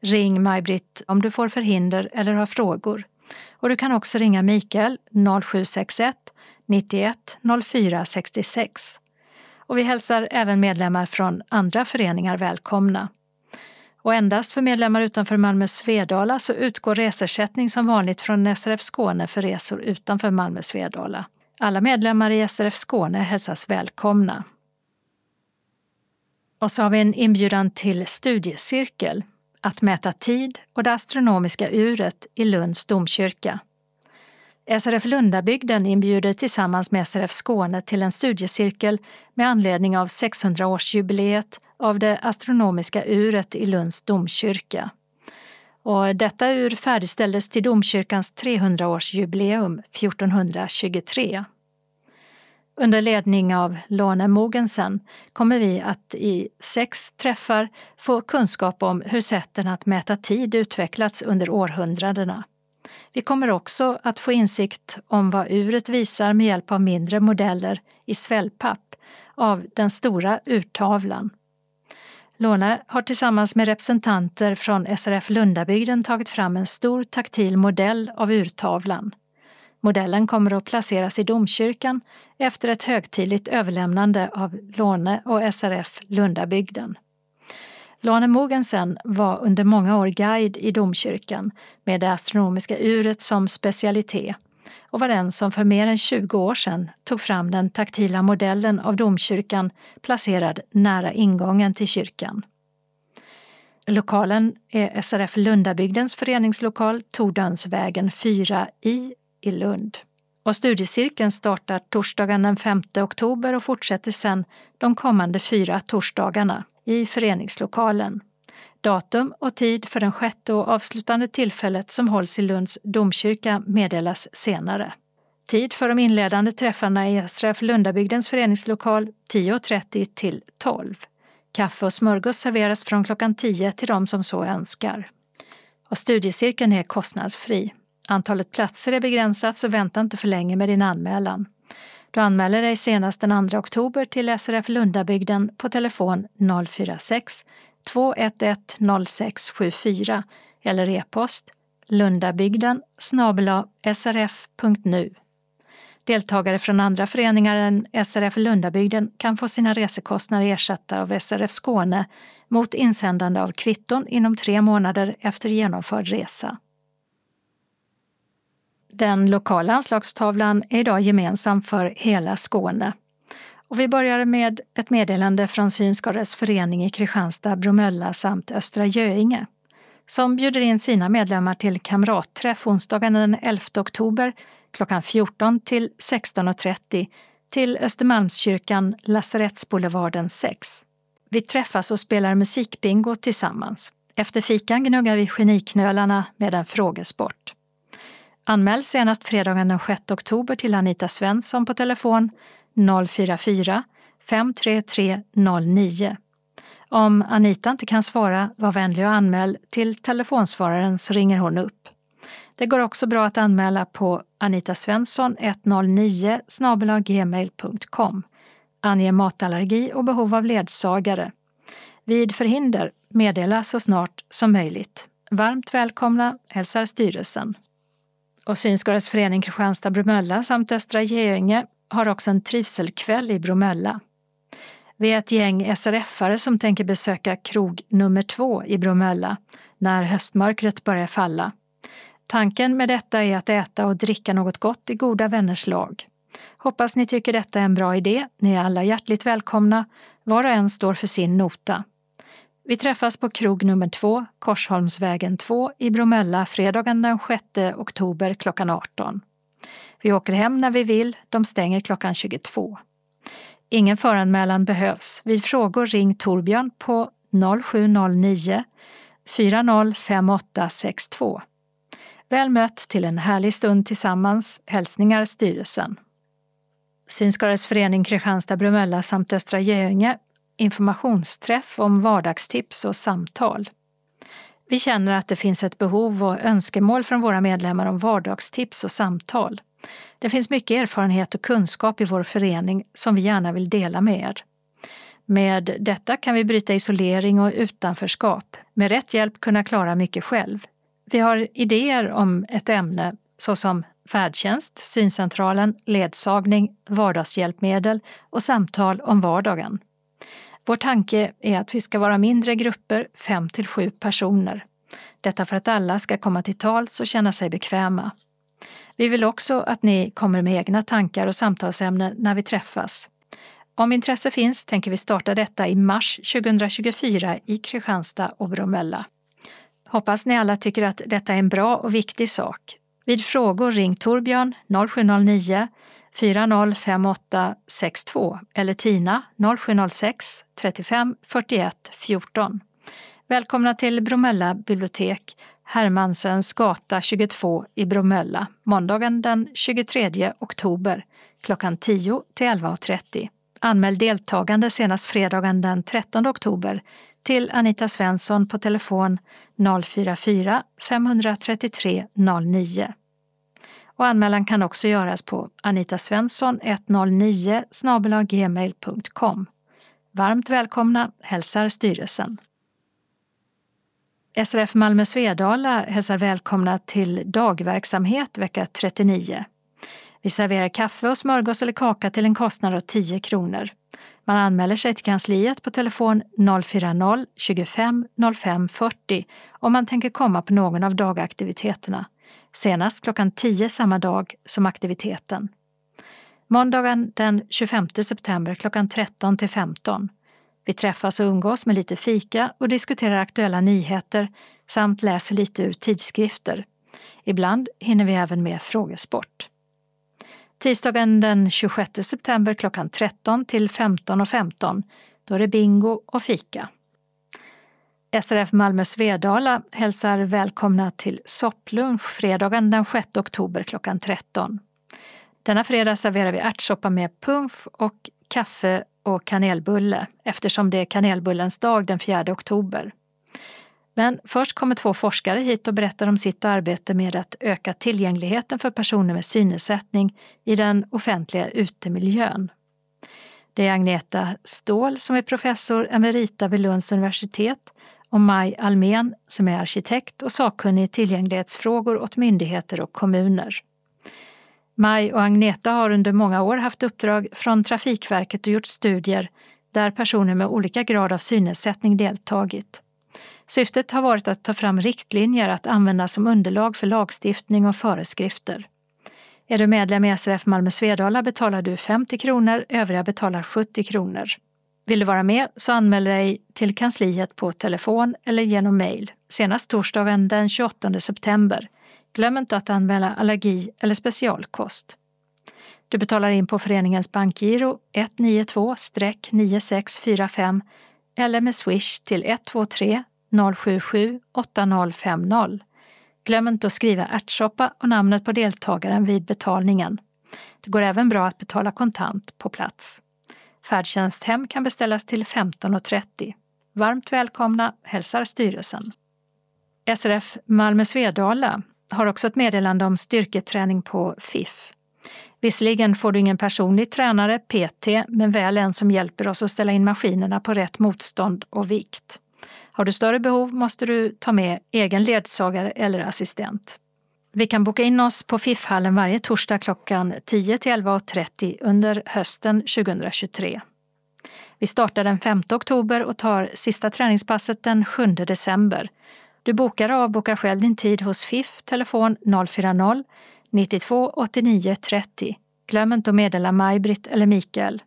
Speaker 1: Ring Maj-Britt om du får förhinder eller har frågor. Och du kan också ringa Mikael 0761 91 04 66. Och vi hälsar även medlemmar från andra föreningar välkomna. Och endast för medlemmar utanför Malmö Svedala så utgår resersättning som vanligt från SRF Skåne för resor utanför Malmö Svedala. Alla medlemmar i SRF Skåne hälsas välkomna. Och så har vi en inbjudan till studiecirkel, att mäta tid och det astronomiska uret i Lunds domkyrka. SRF Lundabygden inbjuder tillsammans med SRF Skåne till en studiecirkel med anledning av 600-årsjubileet av det astronomiska uret i Lunds domkyrka. Och detta ur färdigställdes till domkyrkans 300-årsjubileum 1423. Under ledning av Lone Mogensen kommer vi att i sex träffar få kunskap om hur sätten att mäta tid utvecklats under århundradena. Vi kommer också att få insikt om vad uret visar med hjälp av mindre modeller i svällpapp av den stora urtavlan. Lone har tillsammans med representanter från SRF Lundabygden tagit fram en stor taktil modell av urtavlan. Modellen kommer att placeras i domkyrkan efter ett högtidligt överlämnande av Låne och SRF Lundabygden. Lane Mogensen var under många år guide i domkyrkan med det astronomiska uret som specialitet och var den som för mer än 20 år sedan tog fram den taktila modellen av domkyrkan placerad nära ingången till kyrkan. Lokalen är SRF Lundabygdens föreningslokal Tordönsvägen 4 i i Lund. Och studiecirkeln startar torsdagen den 5 oktober och fortsätter sedan de kommande fyra torsdagarna i föreningslokalen. Datum och tid för den sjätte och avslutande tillfället som hålls i Lunds domkyrka meddelas senare. Tid för de inledande träffarna i SRF Lundabygdens föreningslokal 10.30 till 12. Kaffe och smörgås serveras från klockan 10 till de som så önskar. Och studiecirkeln är kostnadsfri. Antalet platser är begränsat så vänta inte för länge med din anmälan. Du anmäler dig senast den 2 oktober till SRF Lundabygden på telefon 046 211 0674 eller e-post lundabygden srf.nu. Deltagare från andra föreningar än SRF Lundabygden kan få sina resekostnader ersatta av SRF Skåne mot insändande av kvitton inom tre månader efter genomförd resa. Den lokala anslagstavlan är idag gemensam för hela Skåne. Och vi börjar med ett meddelande från Synskadades förening i Kristianstad, Bromölla samt Östra Göinge som bjuder in sina medlemmar till kamratträff onsdagen den 11 oktober klockan 14 till 16.30 till Östermalmskyrkan, Lasarettsboulevarden 6. Vi träffas och spelar musikbingo tillsammans. Efter fikan gnuggar vi geniknölarna med en frågesport. Anmäl senast fredagen den 6 oktober till Anita Svensson på telefon 044 533 09. Om Anita inte kan svara, var vänlig och anmäl till telefonsvararen så ringer hon upp. Det går också bra att anmäla på anitasvensson 109 gmail.com. Ange matallergi och behov av ledsagare. Vid förhinder meddela så snart som möjligt. Varmt välkomna hälsar styrelsen. Och Synskadades förening Kristianstad-Bromölla samt Östra Göinge har också en trivselkväll i Bromölla. Vi är ett gäng SRF-are som tänker besöka krog nummer två i Bromölla när höstmörkret börjar falla. Tanken med detta är att äta och dricka något gott i goda vänners lag. Hoppas ni tycker detta är en bra idé. Ni är alla hjärtligt välkomna. Var och en står för sin nota. Vi träffas på krog nummer två, Korsholmsvägen 2 i Bromölla fredagen den 6 oktober klockan 18. Vi åker hem när vi vill, de stänger klockan 22. Ingen föranmälan behövs. Vid frågor ring Torbjörn på 0709 405862. Väl mött till en härlig stund tillsammans. Hälsningar styrelsen. Synskadades förening Kristianstad-Bromölla samt Östra Göinge informationsträff om vardagstips och samtal. Vi känner att det finns ett behov och önskemål från våra medlemmar om vardagstips och samtal. Det finns mycket erfarenhet och kunskap i vår förening som vi gärna vill dela med er. Med detta kan vi bryta isolering och utanförskap, med rätt hjälp kunna klara mycket själv. Vi har idéer om ett ämne såsom färdtjänst, syncentralen, ledsagning, vardagshjälpmedel och samtal om vardagen. Vår tanke är att vi ska vara mindre grupper, fem till sju personer. Detta för att alla ska komma till tals och känna sig bekväma. Vi vill också att ni kommer med egna tankar och samtalsämnen när vi träffas. Om intresse finns tänker vi starta detta i mars 2024 i Kristianstad och Bromölla. Hoppas ni alla tycker att detta är en bra och viktig sak. Vid frågor ring Torbjörn 0709 405862 eller Tina 0706 35 41 14. Välkomna till Bromölla bibliotek, Hermansens gata 22 i Bromölla, måndagen den 23 oktober klockan 10 till 11.30. Anmäl deltagande senast fredagen den 13 oktober till Anita Svensson på telefon 044 533 09. Och anmälan kan också göras på anitasvensson109 gmail.com. Varmt välkomna hälsar styrelsen. SRF Malmö Svedala hälsar välkomna till dagverksamhet vecka 39. Vi serverar kaffe och smörgås eller kaka till en kostnad av 10 kronor. Man anmäler sig till kansliet på telefon 040-25 05 40 om man tänker komma på någon av dagaktiviteterna. Senast klockan 10 samma dag som aktiviteten. Måndagen den 25 september klockan 13 till 15. Vi träffas och umgås med lite fika och diskuterar aktuella nyheter samt läser lite ur tidskrifter. Ibland hinner vi även med frågesport. Tisdagen den 26 september klockan 13 till 15.15 15, då är det bingo och fika. SRF Malmö Svedala hälsar välkomna till sopplunch fredagen den 6 oktober klockan 13. Denna fredag serverar vi ärtsoppa med punsch och kaffe och kanelbulle eftersom det är kanelbullens dag den 4 oktober. Men först kommer två forskare hit och berättar om sitt arbete med att öka tillgängligheten för personer med synnedsättning i den offentliga utemiljön. Det är Agneta Ståhl som är professor emerita vid Lunds universitet och Maj Almen som är arkitekt och sakkunnig i tillgänglighetsfrågor åt myndigheter och kommuner. Maj och Agneta har under många år haft uppdrag från Trafikverket och gjort studier där personer med olika grad av synnedsättning deltagit. Syftet har varit att ta fram riktlinjer att använda som underlag för lagstiftning och föreskrifter. Är du medlem i SRF Malmö Svedala betalar du 50 kronor, övriga betalar 70 kronor. Vill du vara med så anmäl dig till kansliet på telefon eller genom mejl senast torsdagen den 28 september. Glöm inte att anmäla allergi eller specialkost. Du betalar in på föreningens bankgiro 192-9645 eller med swish till 123 077 8050. Glöm inte att skriva ärtsoppa och namnet på deltagaren vid betalningen. Det går även bra att betala kontant på plats. Färdtjänsthem kan beställas till 15.30. Varmt välkomna hälsar styrelsen. SRF Malmö Svedala har också ett meddelande om styrketräning på FIF. Visserligen får du ingen personlig tränare, PT, men väl en som hjälper oss att ställa in maskinerna på rätt motstånd och vikt. Har du större behov måste du ta med egen ledsagare eller assistent. Vi kan boka in oss på FIF-hallen varje torsdag klockan 10 till 11.30 under hösten 2023. Vi startar den 5 oktober och tar sista träningspasset den 7 december. Du bokar och avbokar själv din tid hos FIF, telefon 040 92 89 30. Glöm inte att meddela Maj-Britt eller Mikael.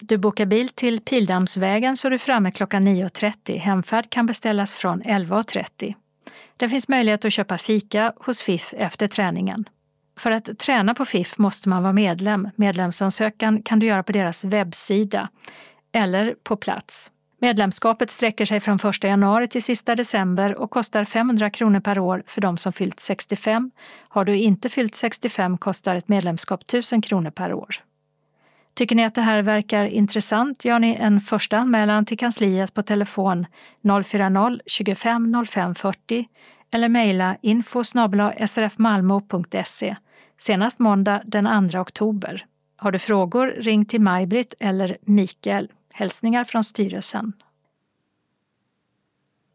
Speaker 1: Du bokar bil till Pildammsvägen så är du framme klockan 9.30. Hemfärd kan beställas från 11.30. Det finns möjlighet att köpa fika hos FIF efter träningen. För att träna på FIF måste man vara medlem. Medlemsansökan kan du göra på deras webbsida eller på plats. Medlemskapet sträcker sig från 1 januari till sista december och kostar 500 kronor per år för de som fyllt 65. Har du inte fyllt 65 kostar ett medlemskap 1000 kronor per år. Tycker ni att det här verkar intressant gör ni en första anmälan till kansliet på telefon 040-25 05 40 eller mejla info srfmalmo.se senast måndag den 2 oktober. Har du frågor, ring till Maj-Britt eller Mikael. Hälsningar från styrelsen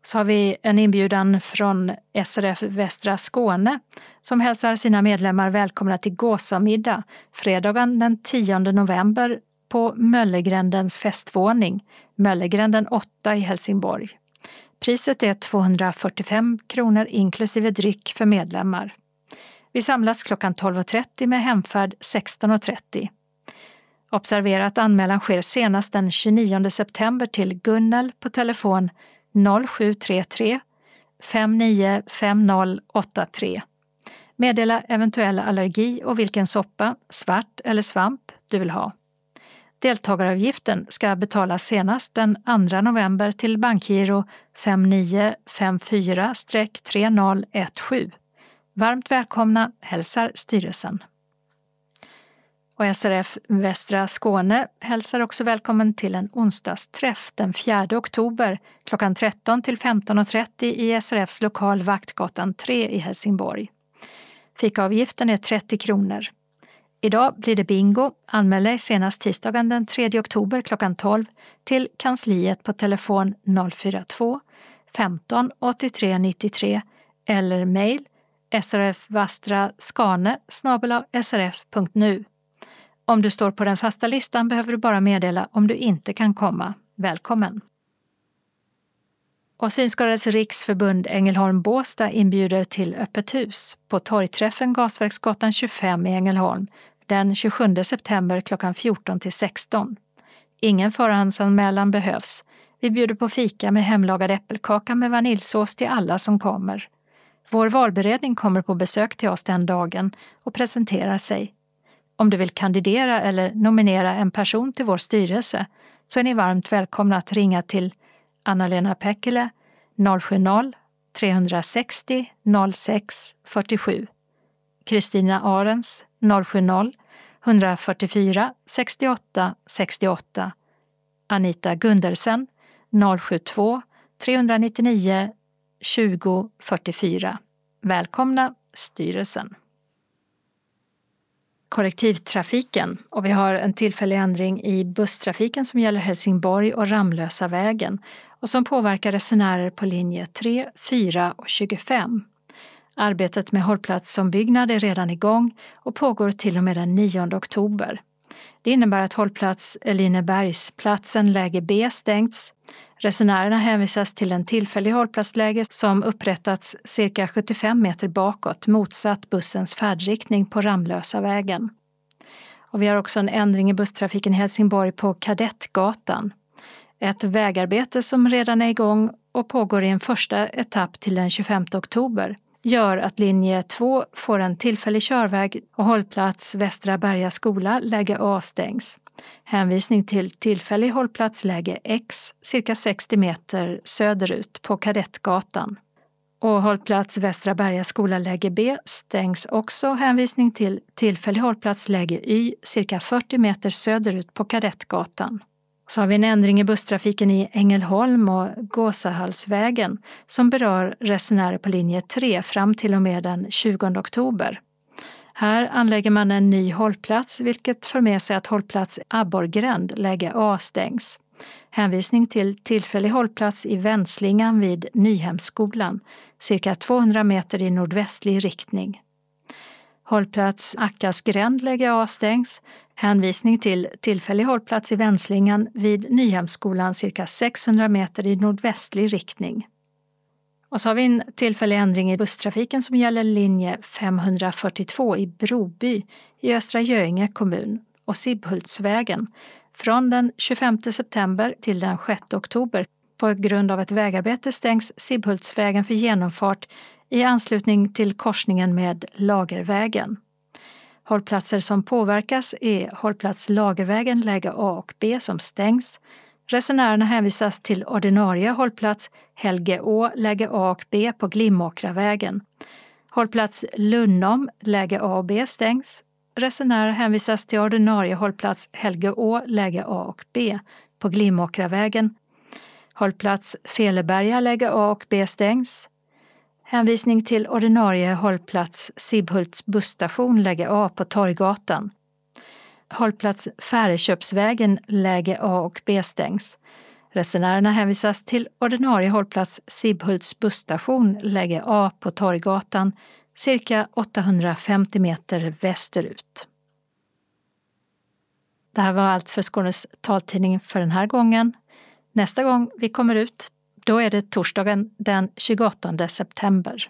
Speaker 1: så har vi en inbjudan från SRF Västra Skåne som hälsar sina medlemmar välkomna till gåsamiddag fredagen den 10 november på Möllegrändens festvåning, Möllegränden 8 i Helsingborg. Priset är 245 kronor inklusive dryck för medlemmar. Vi samlas klockan 12.30 med hemfärd 16.30. Observera att anmälan sker senast den 29 september till Gunnel på telefon 0733 595083. Meddela eventuell allergi och vilken soppa, svart eller svamp, du vill ha. Deltagaravgiften ska betalas senast den 2 november till bankgiro 5954-3017. Varmt välkomna hälsar styrelsen. Och SRF Västra Skåne hälsar också välkommen till en onsdagsträff den 4 oktober klockan 13 till 15.30 i SRFs lokal Vaktgatan 3 i Helsingborg. Fikaavgiften är 30 kronor. Idag blir det bingo. Anmäl dig senast tisdagen den 3 oktober klockan 12 till kansliet på telefon 042 15 83 93 eller mejl srfvastraskane srf.nu. Om du står på den fasta listan behöver du bara meddela om du inte kan komma. Välkommen! Och Synskadades riksförbund Ängelholm-Båstad inbjuder till öppet hus på torgträffen Gasverksgatan 25 i Ängelholm den 27 september klockan 14 till 16. Ingen förhandsanmälan behövs. Vi bjuder på fika med hemlagad äppelkaka med vaniljsås till alla som kommer. Vår valberedning kommer på besök till oss den dagen och presenterar sig. Om du vill kandidera eller nominera en person till vår styrelse så är ni varmt välkomna att ringa till Anna-Lena Päckele 070-360 06 47 Kristina Arens 070 144 68 68 Anita Gundersen 072 399 20 44. Välkomna styrelsen! Kollektivtrafiken och vi har en tillfällig ändring i busstrafiken som gäller Helsingborg och Ramlösa vägen och som påverkar resenärer på linje 3, 4 och 25. Arbetet med hållplatsombyggnad är redan igång och pågår till och med den 9 oktober. Det innebär att hållplats Elinebergsplatsen läge B stängts. Resenärerna hänvisas till en tillfällig hållplatsläge som upprättats cirka 75 meter bakåt motsatt bussens färdriktning på Ramlösa vägen. Och vi har också en ändring i busstrafiken i Helsingborg på Kadettgatan. Ett vägarbete som redan är igång och pågår i en första etapp till den 25 oktober gör att linje 2 får en tillfällig körväg och hållplats Västra Berga skola, läge A stängs. Hänvisning till tillfällig hållplats läge X, cirka 60 meter söderut på Kadettgatan. Och hållplats Västra Berga skola läge B stängs också. Hänvisning till tillfällig hållplats läge Y, cirka 40 meter söderut på Kadettgatan. Så har vi en ändring i busstrafiken i Ängelholm och Gåsahallsvägen som berör resenärer på linje 3 fram till och med den 20 oktober. Här anlägger man en ny hållplats vilket för med sig att hållplats Abborrgränd, läge A, stängs. Hänvisning till tillfällig hållplats i Vändslingan vid Nyhemsskolan, cirka 200 meter i nordvästlig riktning. Hållplats Ackas gränd, läge A, stängs. Hänvisning till tillfällig hållplats i Vändslingan vid Nyhemsskolan cirka 600 meter i nordvästlig riktning. Och så har vi en tillfällig ändring i busstrafiken som gäller linje 542 i Broby i Östra Göinge kommun och Sibbhultsvägen från den 25 september till den 6 oktober. På grund av ett vägarbete stängs Sibbhultsvägen för genomfart i anslutning till korsningen med Lagervägen. Hållplatser som påverkas är hållplats Lagervägen läge A och B som stängs. Resenärerna hänvisas till ordinarie hållplats Helge Å, läge A och B på Glimåkravägen. Hållplats Lunnom läge A och B stängs. Resenärer hänvisas till ordinarie hållplats Helge Å, läge A och B på Glimåkravägen. Hållplats Feleberga läge A och B stängs. Hänvisning till ordinarie hållplats Sibbhults busstation läge A på Torggatan. Hållplats Färeköpsvägen läge A och B stängs. Resenärerna hänvisas till ordinarie hållplats Sibbhults busstation läge A på Torggatan cirka 850 meter västerut. Det här var allt för Skånes taltidning för den här gången. Nästa gång vi kommer ut då är det torsdagen den 28 september.